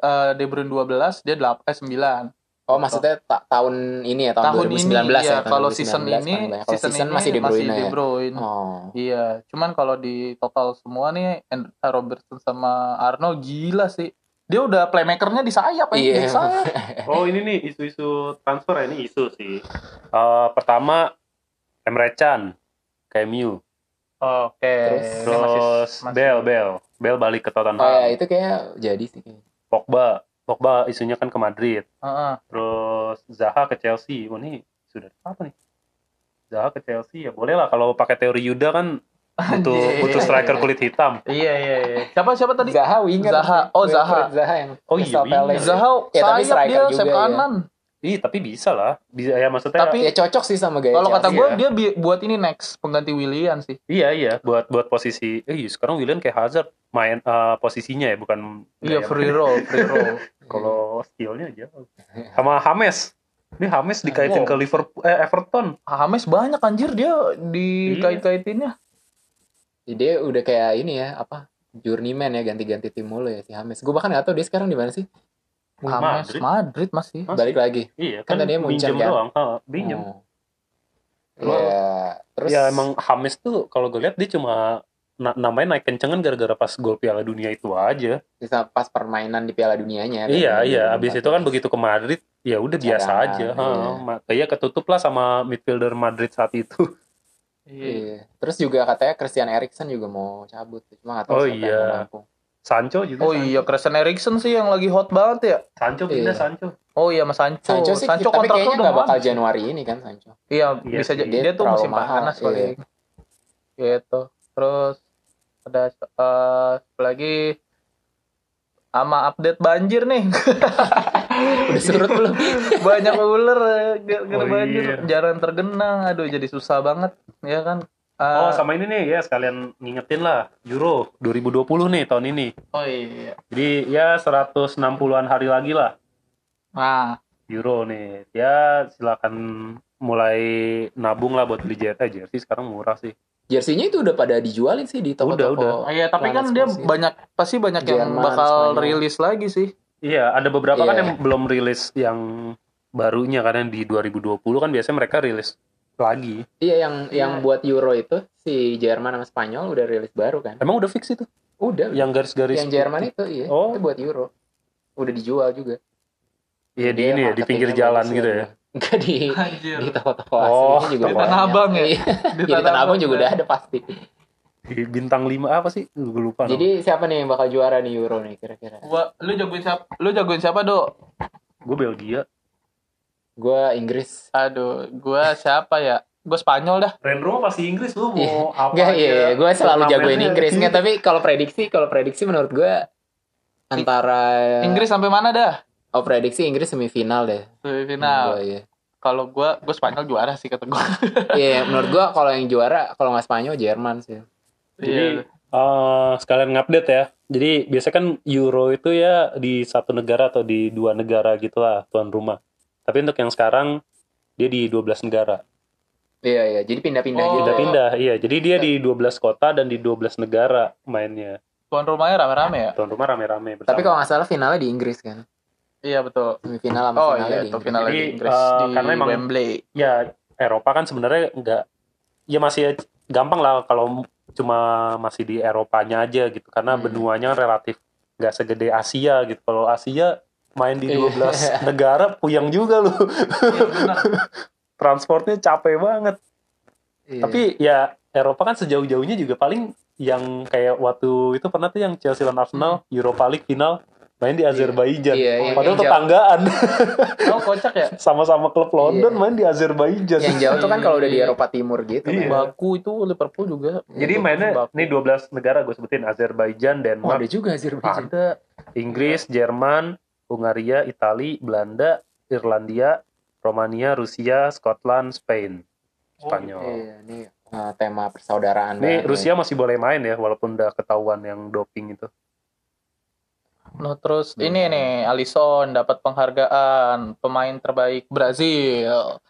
Speaker 2: eh De Bruyne 12, dia 8 eh 9.
Speaker 1: Oh maksudnya ta- tahun ini ya tahun,
Speaker 2: Tahun
Speaker 1: 2019
Speaker 2: ini
Speaker 1: ya.
Speaker 2: iya,
Speaker 1: tahun
Speaker 2: kalau
Speaker 1: 2019
Speaker 2: season ini season,
Speaker 1: season
Speaker 2: ini
Speaker 1: masih De Bruyne
Speaker 2: De
Speaker 1: ya. Oh.
Speaker 2: Iya, cuman kalau di total semua nih And- Robertson sama Arnold gila sih. Dia udah playmakernya di sayap ya,
Speaker 1: Iya.
Speaker 2: di sayap.
Speaker 3: Oh ini nih isu-isu transfer ya ini isu sih. Eh, pertama Emre Can, KMU.
Speaker 2: Oke.
Speaker 1: Terus?
Speaker 2: masih-
Speaker 3: Terus
Speaker 2: masih-
Speaker 3: Bell, Bell, Bell balik ke Tottenham.
Speaker 1: Oh ya itu kayak jadi sih.
Speaker 3: Pogba, Pogba isunya kan ke Madrid.
Speaker 2: Heeh.
Speaker 3: Terus Zaha ke Chelsea. Oh ini sudah apa nih? Zaha ke Chelsea ya boleh lah kalau pakai teori Yuda kan butuh
Speaker 2: Anjir.
Speaker 3: butuh striker kulit hitam.
Speaker 2: Iya iya iya. Siapa siapa tadi?
Speaker 1: Zaha winger.
Speaker 2: Zaha. Oh, Zaha.
Speaker 1: Zaha yang
Speaker 3: Oh, iya.
Speaker 2: Zaha
Speaker 1: Ya, tapi
Speaker 2: sayap
Speaker 1: striker
Speaker 2: dia
Speaker 1: juga
Speaker 2: sayap
Speaker 1: ya.
Speaker 2: kanan.
Speaker 3: Ih tapi bisa lah. Bisa ya maksudnya.
Speaker 2: Tapi-
Speaker 1: Ya cocok sih sama gaya
Speaker 2: Kalau kata gue
Speaker 1: ya.
Speaker 2: dia bi- buat ini next pengganti Willian sih.
Speaker 3: Iya iya buat buat posisi. Eh sekarang Willian kayak Hazard main eh, posisinya ya bukan.
Speaker 2: Iya free roll, free roll.
Speaker 3: Kalau skillnya jauh. Sama Hames. Ini Hames dikaitin
Speaker 2: Wow.
Speaker 3: ke Liverpool, eh, Everton.
Speaker 2: Hames banyak anjir dia dikait-kaitinnya.
Speaker 1: Dia udah kayak ini ya apa journeyman ya ganti-ganti tim mulu ya si Hames. Gue bahkan gak tahu dia sekarang di mana sih.
Speaker 2: Hames
Speaker 3: Madrid.
Speaker 2: Madrid, masih.
Speaker 3: Masih.
Speaker 1: Balik lagi.
Speaker 3: Iya
Speaker 1: Kan
Speaker 3: kan,
Speaker 1: tadinya Munchen, kan?
Speaker 3: doang.
Speaker 1: Oh.
Speaker 3: Terus-
Speaker 1: Iya. Terus
Speaker 3: Ya emang Hames tuh kalau gue lihat dia cuma na- namanya naik kencengan gara-gara pas gol Piala Dunia itu aja.
Speaker 1: bisa pas permainan di Piala Dunianya.
Speaker 3: iya
Speaker 1: kan?
Speaker 3: iya. Abis itu kan begitu ke Madrid, ya udah biasa aja.
Speaker 1: Iya.
Speaker 3: ma- Kayak ketutup lah sama midfielder Madrid saat itu.
Speaker 1: Iya. Terus juga katanya Christian Eriksen juga mau cabut. Cuma gak tahu
Speaker 3: Oh,
Speaker 1: siapa yang
Speaker 3: iya.
Speaker 1: mau.
Speaker 3: Sancho juga.
Speaker 2: Oh
Speaker 3: Sancho.
Speaker 2: iya, Christian Eriksen sih yang lagi hot banget ya.
Speaker 3: Sancho pindah
Speaker 1: Iya.
Speaker 3: Sancho.
Speaker 2: Oh iya, Mas Sancho.
Speaker 1: Sancho sih tapi
Speaker 2: kontraknya
Speaker 1: kayaknya
Speaker 2: udah
Speaker 1: gak bakal
Speaker 2: habis.
Speaker 1: Januari ini kan Sancho.
Speaker 2: Iya,
Speaker 3: Iya
Speaker 2: bisa
Speaker 3: sih.
Speaker 2: jadi
Speaker 1: Dia
Speaker 2: dia, tuh musim
Speaker 1: mahal,
Speaker 2: panas
Speaker 1: iya.
Speaker 2: paling. Gitu. Terus ada eh, lagi sama update banjir nih.
Speaker 1: Udah surut belum?
Speaker 2: Banyak ular gara gara
Speaker 3: Oh,
Speaker 2: banjir,
Speaker 3: iya.
Speaker 2: jarang tergenang. Aduh, jadi susah banget, ya kan?
Speaker 3: Oh
Speaker 2: Eh,
Speaker 3: sama ini nih ya sekalian ngingetin lah Euro 2020 nih tahun ini.
Speaker 2: oh iya.
Speaker 3: Jadi ya 160-an hari lagi lah
Speaker 2: Nah,
Speaker 3: Euro nih. Ya silakan mulai nabung lah buat beli jersey. Eh, jersey sekarang murah sih.
Speaker 1: Jersey-nya itu udah pada dijualin sih di toko-toko.
Speaker 3: Udah,
Speaker 2: oh, iya, tapi kan dia
Speaker 1: Sports, ya.
Speaker 2: banyak pasti banyak yang
Speaker 1: Jerman,
Speaker 2: bakal
Speaker 1: Spanyol.
Speaker 2: rilis lagi sih.
Speaker 3: Iya, ada beberapa kan
Speaker 1: Iya.
Speaker 3: yang belum rilis yang barunya karena di 2020 kan biasanya mereka rilis lagi.
Speaker 1: Iya yang
Speaker 2: Iya.
Speaker 1: yang buat Euro itu si Jerman sama Spanyol udah rilis baru kan?
Speaker 3: Emang udah fix itu?
Speaker 1: Udah.
Speaker 3: Yang garis-garis
Speaker 1: yang Jerman itu iya,
Speaker 3: Oh.
Speaker 1: itu buat Euro. Udah dijual juga.
Speaker 3: Iya di
Speaker 1: Dia
Speaker 3: ini ya, di pinggir jalan gitu ya.
Speaker 1: Enggak di
Speaker 2: Anjir.
Speaker 1: di toko-toko
Speaker 3: Oh,
Speaker 1: juga
Speaker 2: di. Tanah Abang ya?
Speaker 1: Iya,
Speaker 2: Di
Speaker 1: di Tanah Abang juga
Speaker 2: ya.
Speaker 1: udah ada pasti.
Speaker 3: Di bintang 5 apa sih? Gue lupa.
Speaker 1: Jadi siapa nih yang bakal juara nih Euro nih kira-kira?
Speaker 2: Gua lu jagoin siapa? Lu jagoin siapa, Do?
Speaker 3: gue Belgia.
Speaker 1: Gua Inggris.
Speaker 2: Aduh, gua siapa ya? Gua Spanyol dah.
Speaker 3: Renro pasti Inggris lu
Speaker 1: Iya.
Speaker 3: mau apa
Speaker 1: Enggak,
Speaker 3: aja.
Speaker 1: iya, gue selalu jagoin
Speaker 3: Turnamennya.
Speaker 1: Inggris nggak, tapi kalau prediksi, kalau prediksi menurut gue antara
Speaker 2: Inggris sampai mana dah?
Speaker 1: Oh prediksi Inggris semifinal deh.
Speaker 2: Semifinal.
Speaker 1: Gua, iya.
Speaker 2: Kalau gua gua Spanyol juara sih kata gua.
Speaker 1: Iya, menurut gue kalau yang juara kalau nggak Spanyol Jerman sih.
Speaker 3: Jadi eh, sekalian ngupdate ya. Jadi biasanya kan Euro itu ya di satu negara atau di dua negara gitu lah tuan rumah. Tapi untuk yang sekarang dia di 12 negara.
Speaker 1: Iya iya, jadi pindah-pindah
Speaker 2: Oh.
Speaker 1: gitu.
Speaker 3: Pindah-pindah, iya. Jadi dia di 12 kota dan di 12 negara mainnya.
Speaker 2: tuan rumahnya rame-rame ya?
Speaker 3: Tuan rumah rame-rame bersama.
Speaker 1: Tapi kalau nggak salah finalnya di Inggris kan.
Speaker 2: Iya betul.
Speaker 1: Semifinal sama
Speaker 2: Oh
Speaker 1: finalnya
Speaker 2: iya,
Speaker 1: di Inggris.
Speaker 2: finalnya
Speaker 3: Jadi,
Speaker 2: di Inggris
Speaker 3: eh,
Speaker 2: di
Speaker 3: karena emang-
Speaker 2: Wembley.
Speaker 3: ya Eropa kan sebenarnya nggak ya masih gampang lah kalau cuma masih di Eropanya aja gitu karena
Speaker 1: Hmm.
Speaker 3: benuanya relatif nggak segede Asia gitu kalau Asia main di
Speaker 1: Iya.
Speaker 3: 12 negara puyang juga lu
Speaker 2: Iya, benar.
Speaker 3: transportnya capek banget
Speaker 1: Iya.
Speaker 3: tapi ya Eropa kan sejauh-jauhnya juga paling yang kayak waktu itu pernah tuh yang Chelsea lawan Arsenal Europa League final main di Azerbaijan
Speaker 1: Hmm. Iya, iya,
Speaker 3: padahal
Speaker 1: jauh.
Speaker 3: tetanggaan
Speaker 2: Oh, kocak ya?
Speaker 3: sama-sama klub London
Speaker 1: Iya.
Speaker 3: main di Azerbaijan
Speaker 1: yang jauh tuh kan kalau udah di Eropa Timur gitu.
Speaker 3: Iya.
Speaker 1: kan.
Speaker 2: Baku itu Liverpool juga.
Speaker 3: Jadi mainnya
Speaker 2: Baku.
Speaker 3: nih 12 negara gue sebutin Azerbaijan,
Speaker 1: Oh,
Speaker 3: Denmark,
Speaker 1: ada juga Azerbaijan.
Speaker 3: ada Inggris, Jerman, Hungaria, Itali, Belanda, Irlandia, Romania, Rusia, Scotland, Spain, Spanyol.
Speaker 1: Iya, ini uh, tema persaudaraan.
Speaker 3: Nih Rusia masih boleh main ya walaupun udah ketahuan yang doping itu.
Speaker 2: No, terus ini nih Alisson dapat penghargaan pemain terbaik Brazil.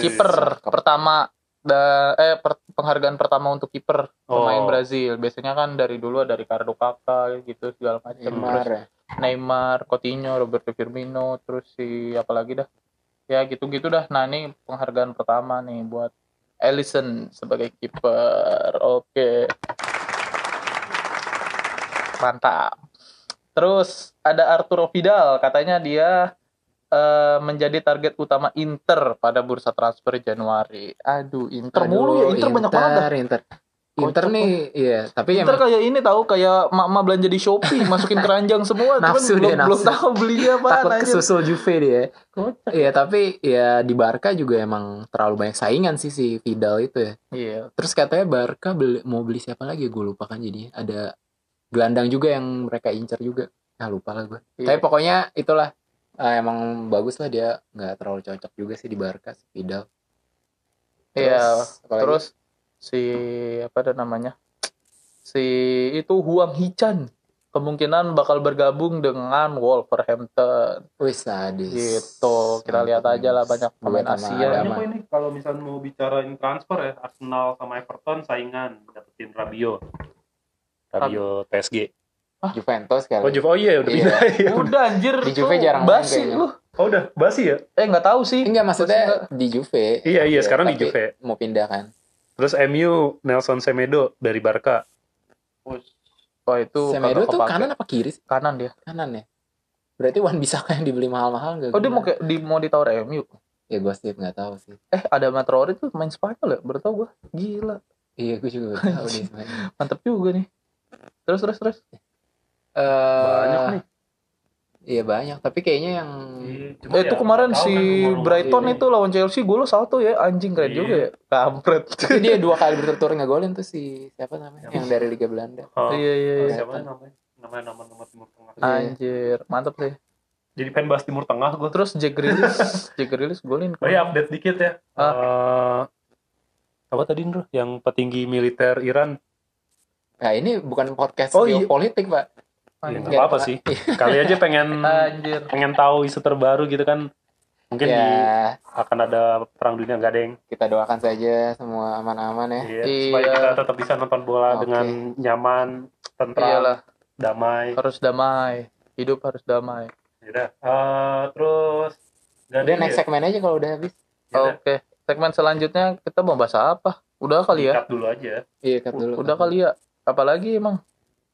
Speaker 2: Kiper pertama da, eh per- penghargaan pertama untuk kiper pemain
Speaker 3: Oh.
Speaker 2: Brazil. Biasanya kan dari dulu ada Ricardo Kakak gitu segala macam.
Speaker 1: Neymar
Speaker 2: Terus
Speaker 1: ya.
Speaker 2: Neymar, Coutinho, Roberto Firmino, terus si apa lagi dah? Ya gitu-gitu dah. Nah, ini penghargaan pertama nih buat Alisson sebagai kiper. Oke. Mantap. Terus ada Arturo Vidal, katanya dia eh, menjadi target utama Inter pada bursa transfer Januari. Aduh, Inter mulu ya,
Speaker 1: Aduh,
Speaker 2: Inter banyak banget.
Speaker 1: Inter.
Speaker 2: Kocak
Speaker 1: Inter nih, iya. Tapi
Speaker 2: Inter
Speaker 1: emang
Speaker 2: kayak ini tahu kayak mak-mak belanja di Shopee masukin keranjang semua
Speaker 1: Nafsu
Speaker 2: belum,
Speaker 1: dia,
Speaker 2: belum
Speaker 1: nafsu.
Speaker 2: tahu belinya apa
Speaker 1: takut kesusul Juve dia. Iya, tapi ya di Barca juga emang terlalu banyak saingan sih si Vidal itu ya.
Speaker 2: Iya.
Speaker 1: Terus katanya Barca beli, mau beli siapa lagi gue lupa kan jadi ada gelandang juga yang mereka incar juga. Ah lupa lah gue.
Speaker 2: Iya.
Speaker 1: Tapi pokoknya itulah ah, emang bagus lah dia nggak terlalu cocok juga sih di Barca si Vidal.
Speaker 2: Iya. Terus si apa ada namanya? Si itu Huang Hichan kemungkinan bakal bergabung dengan Wolverhampton
Speaker 1: wis sadis.
Speaker 2: gitu. Kita lihat aja lah banyak pemain Asia.
Speaker 3: Banyak kok ini kalau misalnya mau bicarain transfer ya Arsenal sama Everton saingan dapetin Rabio. Rabio PSG.
Speaker 1: Juventus kali.
Speaker 3: Oh, Juve. Oh iya udah
Speaker 1: Iya.
Speaker 3: pindah. Iya.
Speaker 2: Udah anjir.
Speaker 1: Di Juve jarang main
Speaker 2: basi lu.
Speaker 3: Oh udah basi ya?
Speaker 2: Eh nggak tahu sih.
Speaker 1: Enggak maksudnya
Speaker 2: Maksudnya-
Speaker 1: di Juve.
Speaker 3: Iya iya
Speaker 1: Iya,
Speaker 3: sekarang di Juve.
Speaker 1: Mau pindah kan.
Speaker 3: Terus MU Nelson Semedo dari Barca.
Speaker 2: Oh itu
Speaker 1: Semedo tuh
Speaker 2: kepake.
Speaker 1: kanan apa kiri sih?
Speaker 2: kanan dia.
Speaker 1: Kanan ya. Berarti Wan Bisaka yang dibeli mahal-mahal enggak?
Speaker 2: Oh dia mau kayak di mau ditawar MU.
Speaker 1: Ya gue sih nggak tahu sih.
Speaker 2: Eh ada Matraore tuh main Spanyol ya? Baru tau gue. Gila.
Speaker 1: Iya gue juga tahu.
Speaker 2: Mantep juga nih. Terus terus terus.
Speaker 1: Eh,
Speaker 3: Banyak nih.
Speaker 1: Iya banyak, tapi kayaknya yang
Speaker 3: Cuma
Speaker 2: Eh, itu
Speaker 3: ya,
Speaker 2: kemarin
Speaker 3: nggak tahu
Speaker 2: si
Speaker 3: kan.
Speaker 2: Brighton
Speaker 1: Iya.
Speaker 2: itu lawan Chelsea gol satu ya anjing keren
Speaker 3: Iya.
Speaker 2: juga ya. Kampret.
Speaker 1: tapi dia dua kali berturut-turut ngegolin tuh si siapa namanya yang dari Liga Belanda.
Speaker 3: Oh,
Speaker 2: Iya iya iya.
Speaker 3: Siapa namanya? Namanya nama-nama Timur Tengah.
Speaker 1: Iya.
Speaker 2: Anjir, mantep sih.
Speaker 3: Jadi pengen bahas Timur Tengah gue.
Speaker 2: Terus Jack Grealish, Jack Grealish golin.
Speaker 3: Oh iya update dikit ya.
Speaker 2: Ah.
Speaker 3: Eh, apa tadi Ndro? Yang petinggi militer Iran.
Speaker 1: Nah ini bukan podcast
Speaker 3: Oh, iya.
Speaker 1: geopolitik pak.
Speaker 3: Ya,
Speaker 2: Anjir.
Speaker 3: nggak apa-apa sih. Kali aja pengen
Speaker 2: Anjir.
Speaker 3: pengen tahu isu terbaru gitu kan. Mungkin di,
Speaker 1: ya
Speaker 3: akan ada perang dunia nggak deng.
Speaker 1: kita doakan saja semua aman-aman ya.
Speaker 3: Iya,
Speaker 2: Iya.
Speaker 3: supaya kita tetap bisa nonton bola
Speaker 1: Oke.
Speaker 3: dengan nyaman, tentram,
Speaker 2: Iyalah,
Speaker 3: damai.
Speaker 2: harus damai. Hidup harus damai.
Speaker 3: Yaudah. Eh, terus
Speaker 1: Udah next
Speaker 3: ya?
Speaker 1: segmen aja kalau udah habis.
Speaker 3: Yaudah,
Speaker 2: Oke, segmen selanjutnya kita mau bahas apa? Udah kali ya?
Speaker 3: cut dulu aja.
Speaker 1: Iya cut dulu.
Speaker 2: Udah kali ya? Apalagi emang?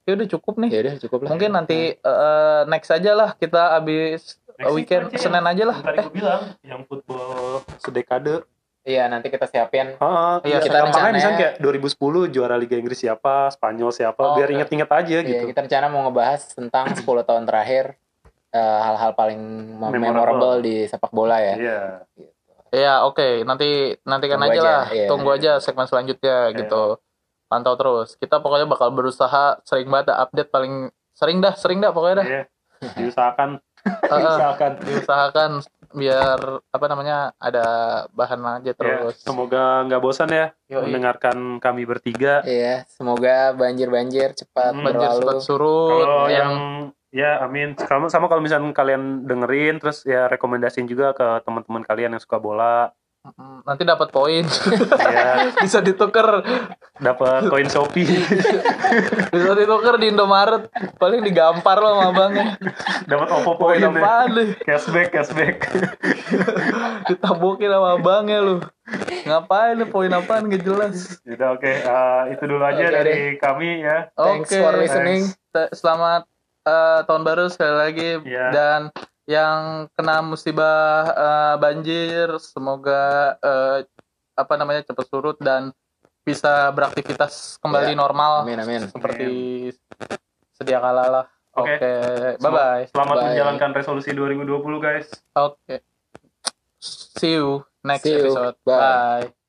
Speaker 2: Ya udah cukup nih.
Speaker 1: Ya udah cukup lah.
Speaker 2: Mungkin nanti eh, next aja lah kita habis
Speaker 3: Next
Speaker 2: weekend
Speaker 3: aja
Speaker 2: Senin aja lah.
Speaker 3: Tadi gue bilang, yang football sedekade.
Speaker 1: Iya nanti kita siapin.
Speaker 3: Ah,
Speaker 2: Iya,
Speaker 3: iya,
Speaker 2: kita
Speaker 1: rencananya-
Speaker 3: misalnya kayak 2010 juara Liga Inggris siapa, Spanyol siapa,
Speaker 2: Oh,
Speaker 3: biar
Speaker 2: oke.
Speaker 3: inget-inget aja
Speaker 1: Iya
Speaker 3: gitu.
Speaker 1: kita rencana mau ngebahas tentang 10 tahun terakhir eh, hal-hal paling mem-
Speaker 3: Memorable.
Speaker 1: memorable di sepak bola ya.
Speaker 3: Iya.
Speaker 2: Ya oke, nanti nantikan
Speaker 1: Tunggu
Speaker 2: aja,
Speaker 1: aja,
Speaker 2: lah,
Speaker 1: iya.
Speaker 2: tunggu aja segmen selanjutnya
Speaker 3: Iya.
Speaker 2: gitu. Pantau terus. Kita pokoknya bakal berusaha sering banget dah update paling sering dah, sering dah pokoknya dah.
Speaker 3: Iya. Diusahakan,
Speaker 2: Heeh,
Speaker 3: diusahakan.
Speaker 2: diusahakan biar apa namanya ada bahan aja
Speaker 3: Ya,
Speaker 2: terus.
Speaker 3: semoga nggak bosan ya
Speaker 2: Yoi.
Speaker 3: mendengarkan kami bertiga.
Speaker 1: Iya, semoga banjir-banjir cepat
Speaker 3: Hmm,
Speaker 2: Banjir
Speaker 1: berlalu.
Speaker 2: cepat surut
Speaker 3: Kalau
Speaker 2: yang
Speaker 3: yang ya amin. Sama sama kalau misalnya kalian dengerin terus ya rekomendasiin juga ke teman-teman kalian yang suka bola.
Speaker 2: Nanti dapat poin.
Speaker 3: Ya,
Speaker 2: bisa ditukar.
Speaker 3: Dapat koin Shopee.
Speaker 2: bisa ditukar di Indomaret. Paling digampar lo sama abangnya
Speaker 3: dapat Oppo
Speaker 2: poin
Speaker 3: poin
Speaker 2: lu?
Speaker 3: Cashback, cashback.
Speaker 2: ditabokin sama abangnya lu. Ngapain lu? Poin apaan? Gak jelas.
Speaker 3: Udah oke, Eh, itu dulu aja
Speaker 1: Oke
Speaker 3: dari kami ya.
Speaker 1: Thanks
Speaker 2: Oke,
Speaker 1: for listening.
Speaker 2: Te- Selamat eh, tahun baru sekali lagi.
Speaker 3: Iya.
Speaker 2: dan yang kena musibah eh, banjir semoga eh, apa namanya cepat surut dan bisa beraktivitas kembali
Speaker 1: Iya.
Speaker 2: normal
Speaker 1: Amin amin.
Speaker 2: seperti sedia kala lah.
Speaker 3: Oke.
Speaker 2: Oke, bye bye.
Speaker 3: Selamat
Speaker 1: Bye.
Speaker 3: menjalankan resolusi 2020 guys.
Speaker 2: Oke. See you next
Speaker 1: See you.
Speaker 2: episode.
Speaker 1: Bye.
Speaker 2: bye.